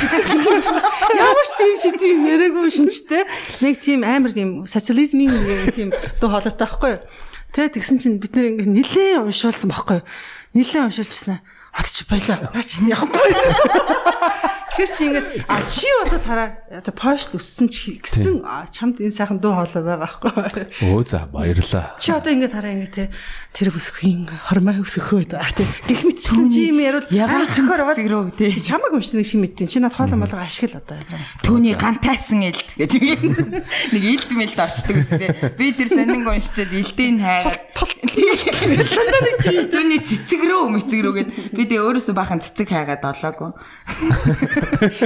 Ямар ч тийм сэдвийг нэрээгүй шинжтэй. Нэг тийм амар тийм социализмын нэг тийм дуу хоолойтой байхгүй юу? Тэгээ тэгсэн чинь бид нэр ингээ нилээн уншуулсан байхгүй юу? Нилээн уншуулчихсан. Хат чи байлаа. Наач явахгүй. Тэгэхээр чи ингээд а чи бодоод хараа оо пост өссөн чи гэсэн чамд энэ сайхан дуу хоолой байгаа байхгүй. Өө за баярлаа. Чи одоо ингээд хараа ингээд тэр бүсгүй хормой өсөхөө да. Гэх мэтчлэн чи юм ярил ягаад цохор аваад тий. Чамаг уншсан нэг шим мэдтин. Чи над хоолой болго ашигла одоо. Түүний гантайсан элд гэж нэг элд мэлд орчдөг үстэй. Би тэр сонин уншчаад элдийн хайгаад Түүний цэцэг рүү мэцэг рүү гэд би тэгээ өөрөөсөө бахан цэцэг хайгаад олоогүй.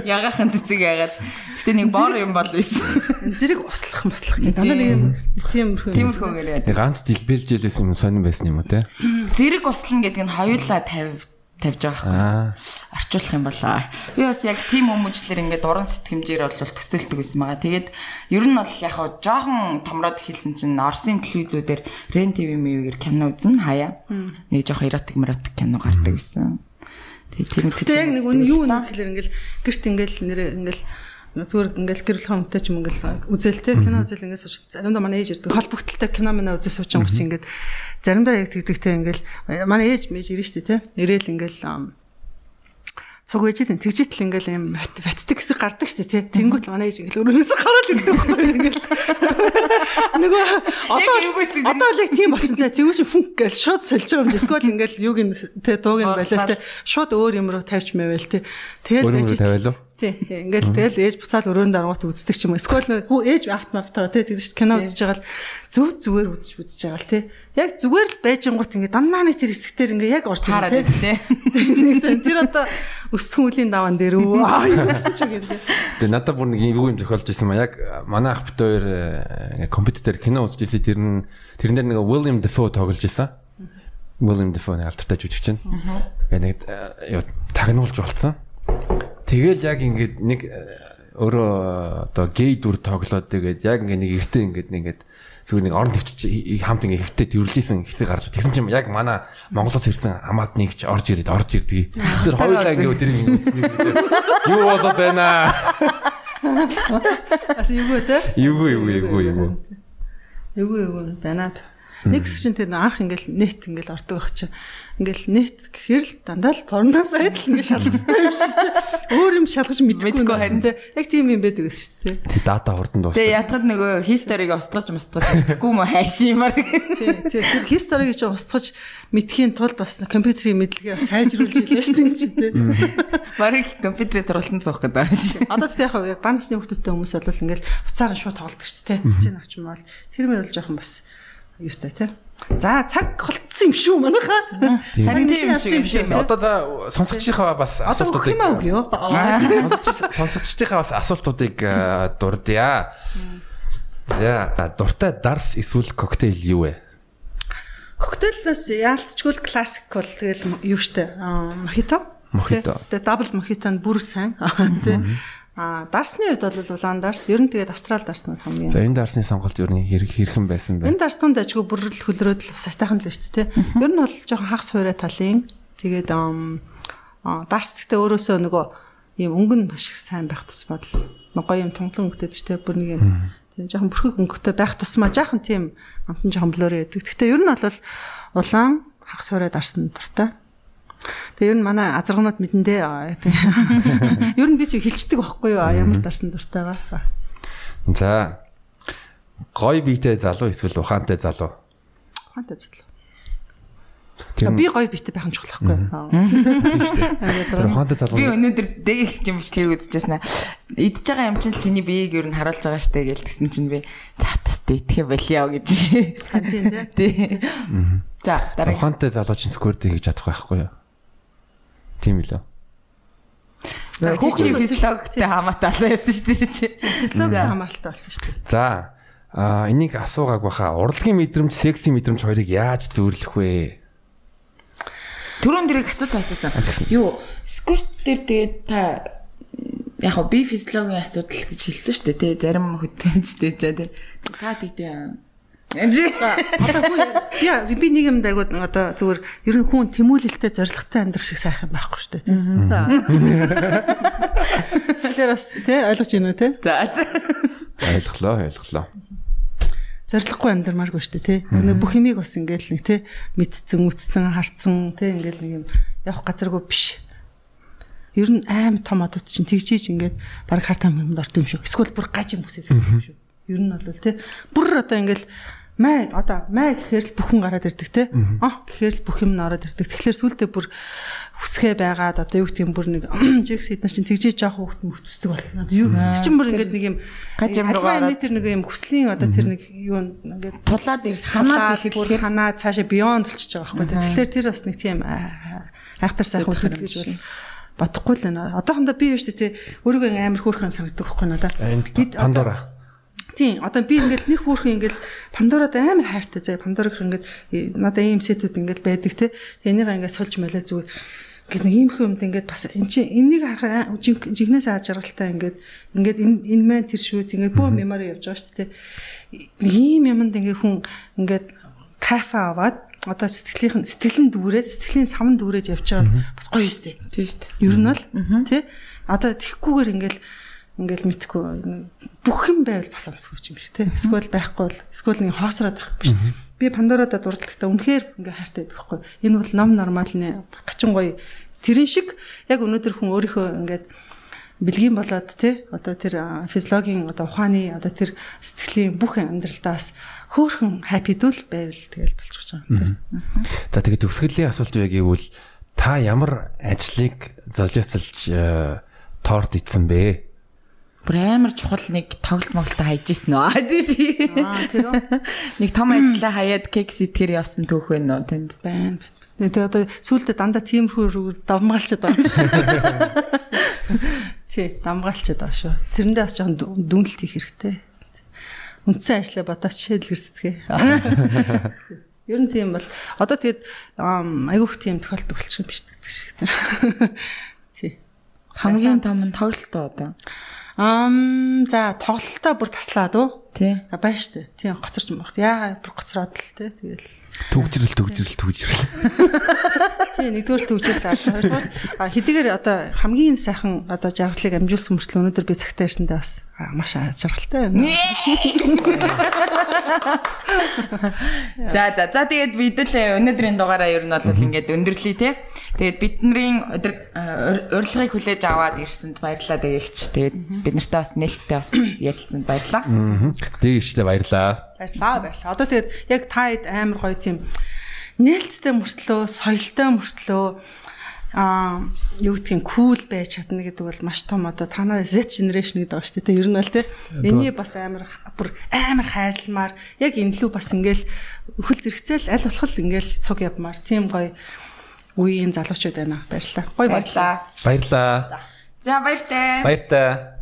Ягахан цэцэг яагаад. Гэтэ нэг бор юм бол байсан. Зэрэг услах муслах гэдэг. Дандаа нэг юм тиймэрхүү. Тиймэрхүүгээр яа. Ганц дэлбэлжэлээс юм сонирн байсан юм уу те? Зэрэг услан гэдэг нь хоёулаа 50 тавьж байгаа Аа. арчуулах юм болоо. Би бас яг тийм хүмүүжлэр ингээд уран сэтгэмжээр бол төсөөлдөг байсан байгаа. Тэгээд ер нь бол яг хаа жоохон томроод эхэлсэн чинь Орсын телевизүүдээр Рен ТV мэвээр кино үзэн хаяа. Нэг жоохон эротик меротик кино гардаг байсан. Тэгээд тийм. Гэтэ яг нэг үн юу нэг гэхэлэр ингээл гэрт ингээл нэр ингээл зүгээр ингээл гэрэл хомтой ч юм ингээл үзэлтэй кино үзэл ингээд сууж заримдаа манай ээж ирдэг. Холбогдолтой кино мэнэ үзэл сууж байгаа чинь ингээд заримдаа яг тэгдэгтэй ингээл манай ээж мэж ирэн штэ тий ирээл ингээл цуг ээжид нь тэгжитэл ингээл юм баттдаг хэсэг гардаг штэ тий. Тэнгуут манай ээж ингээл өрөөнөөс гараад ирдэг байхгүй ингээл. Нөгөө одоо одоо л яг тийм болчихсон. Цаа тэгвэл фүнк гэж шууд сольж байгаа юм чи. Эсвэл ингээл юуг нь тий дууг нь байлаа тий. Шууд өөр юм руу тавьж мэвэл тий. Тэгэл ээж Тий. Ингээл тэгэл ээж буцаал өрөөнд дарангуут үздэг ч юм уу. Эсвэл хүү ээж автоматтаа тий тэгж кино үзэж байгаа л зүг зүгээр үзэж үзэж байгаа л тий. Яг зүгээр л байжингууд ингээ дандаа нэг тэр хэсэгтэр ингээ яг орж байгаа байна тий. Нэгсэн тэр одоо өсдөх хүлийн даван дээр үү. Аа юу гэсэн ч үг юм. Тэгээ надад бүр нэг юу юм зохиолж ирсэн маа яг манай ах бит хоёр э, компьютер дээр кино үзэж ирсэн тэр нь тэрэн дээр нэг William Dafoe тоглож ирсэн. William Dafoe нэг алдартай жүжигч нь. Тэгээ нэг юу тагнуулж болцсон. Тэгэл яг ингээд нэг э, өөрөө одоо гей дүр тоглоод тэгээд яг ингээд нэг эртээ ингээд нэг ингээд зүгээр нэг орон төвч хамт ингээд хөвтөд тэрвэрлсэн хэсэг гарч тэгсэн чинь яг манай Монголоос ирсэн хамаад нэгч орж ирээд орж ирдэг. Тэр хоёулаа ингээд тэр юу болоод байна. Бас юу вэ те? Юу юу юу юу. Эвгүй эвгүй байна. Нэг хэсэг чинь тэр анх ингээл нет ингээл ордог ах чинь. Ингээл нет гэхэр л дандаа л порноос айдл ингээл шалгастай юм шиг те. Өөр юм шалгаж Мэдгүй харин. те. Яг тийм юм байдаг шүү дээ. Дата хурдан дуусна. Тэгээ ятгад нөгөө хисториг устгаж мустгаж мэдгүй мө хайшимар. Тий. Тэр тэр хисториг чи устгаж мэдхийн тулд бас компьютерийн мэдлэгээ сайжруулж илээ шүү дээ чи те. Барыг компьютерээс сургалтанд суух гэдэг байна шүү. Одоо тэг яг яг банкны хүмүүстэй хүмүүс бол ингээл буцаараа шууд тоглодог шүү дээ. Хэмцэн авч юм бол тэр мөр бол жоохон бас юутай те. За цаг холцсон юм шүү манайхаа. Харин тийм юм шиг. Одоо за сонсогчийнхаа бас асуултуудыг юм аа үгүй юу? Сонсогч- сонсогчдийнхаа бас асуултуудыг дурдъя. За дуртай дарс эсвэл коктейл юу вэ? Коктейлээс яалтчгүй л классик бол тэгэл юу штэ мохито. Мохито. Тэгээ дабл мохито нь бүр сайн. Тэ. А дарсны үед бол улаан дарс ер нь тэгээд австрал дарснууд хамгийн. За энэ дарсны сонголт юу нэг хэрэг хэрхэн байсан бэ? Энэ дарс тунд ажгүй бүрэл хөлрөөд л сайтайхан л шүү дээ. Ер нь бол жоохон хагас хуурай талын. Тэгээд дарс гэхдээ өөрөөсөө нөгөө ийм өнгөн маш их сайн байх тусмаа л гоё юм тунгалан өнгөтэй ч тийм бүр нэг юм жоохон бүрхэг өнгөтэй байх тусмаа жаахан тийм амтан жоохон блөр яадаг. Гэхдээ ер нь бол улаан хагас хуурай дарсан дуртай. Тэгээ ер нь манай азаргнууд мэдэндээ. Ер нь би ч хилчдэг байхгүй юу ямар дарсан дуртайгаа. За гой биетэй залуу эсвэл ухаантай залуу. Ухаантай. Тэр Би гоё битээ байх юм чухал байхгүй юу? Ухаантай залуу. Би өнөөдөр дээгч юм бичлэгийг үзчихсэн аа. Идж байгаа юм чинь чиний биеийг ер нь харуулж байгаа штэ гэж тэгсэн чинь би за тас идэх болио гэж. Тийм тий. За дараа. ухаантай залуу чинь сквертийг хийж чадах байхгүй юу? Тийм үлээ. Хүүхдийн физиологтэй хамаатай алаа ярьсан шүү дээ чи. Физиологи хамааралтай болсон шүү дээ. За а энийг асуугааг баха урлагийн мэдрэмж, секси мэдрэмж хоёрыг яаж зөөрлөх вэ? Түрүүн дэрийг асуусан асуусан. Юу, сквирт дээр тэгээд та яг хоо би физиологийн асуудал гэж хэлсэн шүү дээ тий. Зарим хөтөнчтэй ч тий. Та тэгтээ Энд Одоо хүү яа би нэг юм дайгууд одоо зүгээр ер нь хүн тэмүүлэлтэй зоригтой амьдрах шиг сайхан байхгүй шүү дээ тийм. Тэр бас тий ойлгож байна уу тий? За за. Ойлголоо, ойлголоо. Зориглохгүй амьдрмааргүй шүү дээ тий. Нэг бүх юмыг бас ингээл нэг тий мэдсэн, үтцсэн, харцсан тий ингээл нэг юм явах газаргүй биш. Ер нь аим том одод чинь тэгжиж ингээд баг хартаа юмд орд юм шүү. Эсвэл бүр гаж юм байгаа юм шүү. Ер нь бол тий бүр одоо ингээл маа одоо маа гэхээр л бүхэн гараад ирдэг те. А гэхээр л бүх юм ороод ирдэг. Тэгэхээр сүултээ бүр хүсгээ байгаад одоо юу гэх юм бүр нэг жекс хэдэн чинь тэгжээ жоох хүүхд мөхтөсдөг болно юу? Тэр чинь бүр ингээд нэг юм Гаж юм руу гараад. тэр нэг юм хүслийн одоо тэр нэг юу ингээд Тулаад ханаад ирэхээр ханаа цаашаа бионд болчихж байгаа байхгүй. Тэгэхээр тэр бас нэг тийм айхтар сайхан үзэл гэж бол бодохгүй л байна. Одоохондоо би биш тий өөрийгөө амар хөөрхөн санагддаг байхгүй надаа. Энд Пандора. Тийм одоо би ингээл нэг хүүхэн ингээл Пандород амар хайртай заа Пандорог ингээд э, надаа ийм сетүүд ингээл байдаг те. Тэгээ энийг ингээд сольж мэлээ зүгээр ингээд нэг ийм хүмд ингээд бас эн чинь энийг харахаар жигнээс ааж жаргалтай ингээд ингээд энэ энэ мэн тэр шүү ингээд бүх мемори явж байгаа шүү дээ. Нэг ийм юмд ингээд хүн ингээд кафе аваад одоо сэтгэлийн сэтгэлэн дүүрээд сэтгэлийн савн дүүрээд явж байгаа бол бас гоё юустэй. тийм шүү дээ. Ер нь л тий одоо тэгхгүйгээр ингээл ингээл мэдхгүй бүх юм байвал бас онцгүй юм шиг тий эсвэл байхгүй бол эсвэл нэг хоосроод байх биш. Би пандородод дурдлагтаа үнэхээр ингээ хайртай байдаг хгүй энэ бол ном нормал нэ гачин гоё. Тэрэн шиг яг өнөөдөр хүн өөрийнхөө ингээд бэлгийн болоод тий одоо тэр физиологийн одоо ухааны одоо тэр сэтгэлийн бүх амьдралдаас хөөхөн хаппидүүл байвал тэгэл болчихж байгаа юм тий За тэгээд төгсгөлийн асуулт юу гэвэл та ямар ажлыг золиоцолж э, торт идсэн бэ? Бүр амар чухал нэг тоглолт моголтоо хайж исэн үү? Аа тэр үү? Нэг том ажлаа хаяад кек сэтгэр явсан түүх байна уу танд? байна. Тэгээ одоо сүүлдээ дандаа тиймэрхүү рүү давмгаалчаад байгаа. Тий, давмгаалчаад байгаа шүү. Тэрэндээ бас жоохон дүнэлт хийх хэрэгтэй. Үндсэн ажлаа бодооч шийдэлгэрсцгээ. Ер нь тийм бол одоо тэгээд айгүйх тийм тохиолдол болчих юм биш гэдэг шиг. Тий. Хамгийн том нь тоглолт одоо? Ам за тоглолтоо бүр таслаад уу? Тий. Байна штэ. Тийм гоцорч юм баг. Яагаад бүр гоцроод л те. Тэгэл Түгжрэл түгжрэл түгжрэл. Тийм нэгдүгээр төгжрөл хоёрдугаар а хэдийгээр одоо хамгийн сайхан одоо жаргалыг амжуулсан мөртлөө өнөөдөр би цагтаа ирсэндээ бас маш жаргалтай байна. За за за тэгээд бид л өнөөдрийн дугаараа ер нь бол ингээд өндөрлөе те. Тэгээд бидний урилгыг хүлээж аваад ирсэнд баярлалаа дээгч. Тэгээд бид нартай бас нээлттэй бас ярилцсанд баярлалаа. Дээгчтэй баярлалаа. Баярлалаа баярлалаа. Одоо тэгээд яг таад амар гоё тийм нээлттэй мөртлөө, соёлтой мөртлөө а юу гэдгийг кул байж чадна гэдэг бол маш том одоо танаа Z generation гэдэг байгаа шүү дээ. Ер нь бол тий. Эний бас амар бүр амар хайрламар яг энэ лүү бас ингээл өхөл зэрэгцэл аль болох ингээл цуг явмаар тийм гоё үеийн залуучууд байна. Баярлалаа. Гоё баярлалаа. Баярлалаа. За баяртай. Баяртай.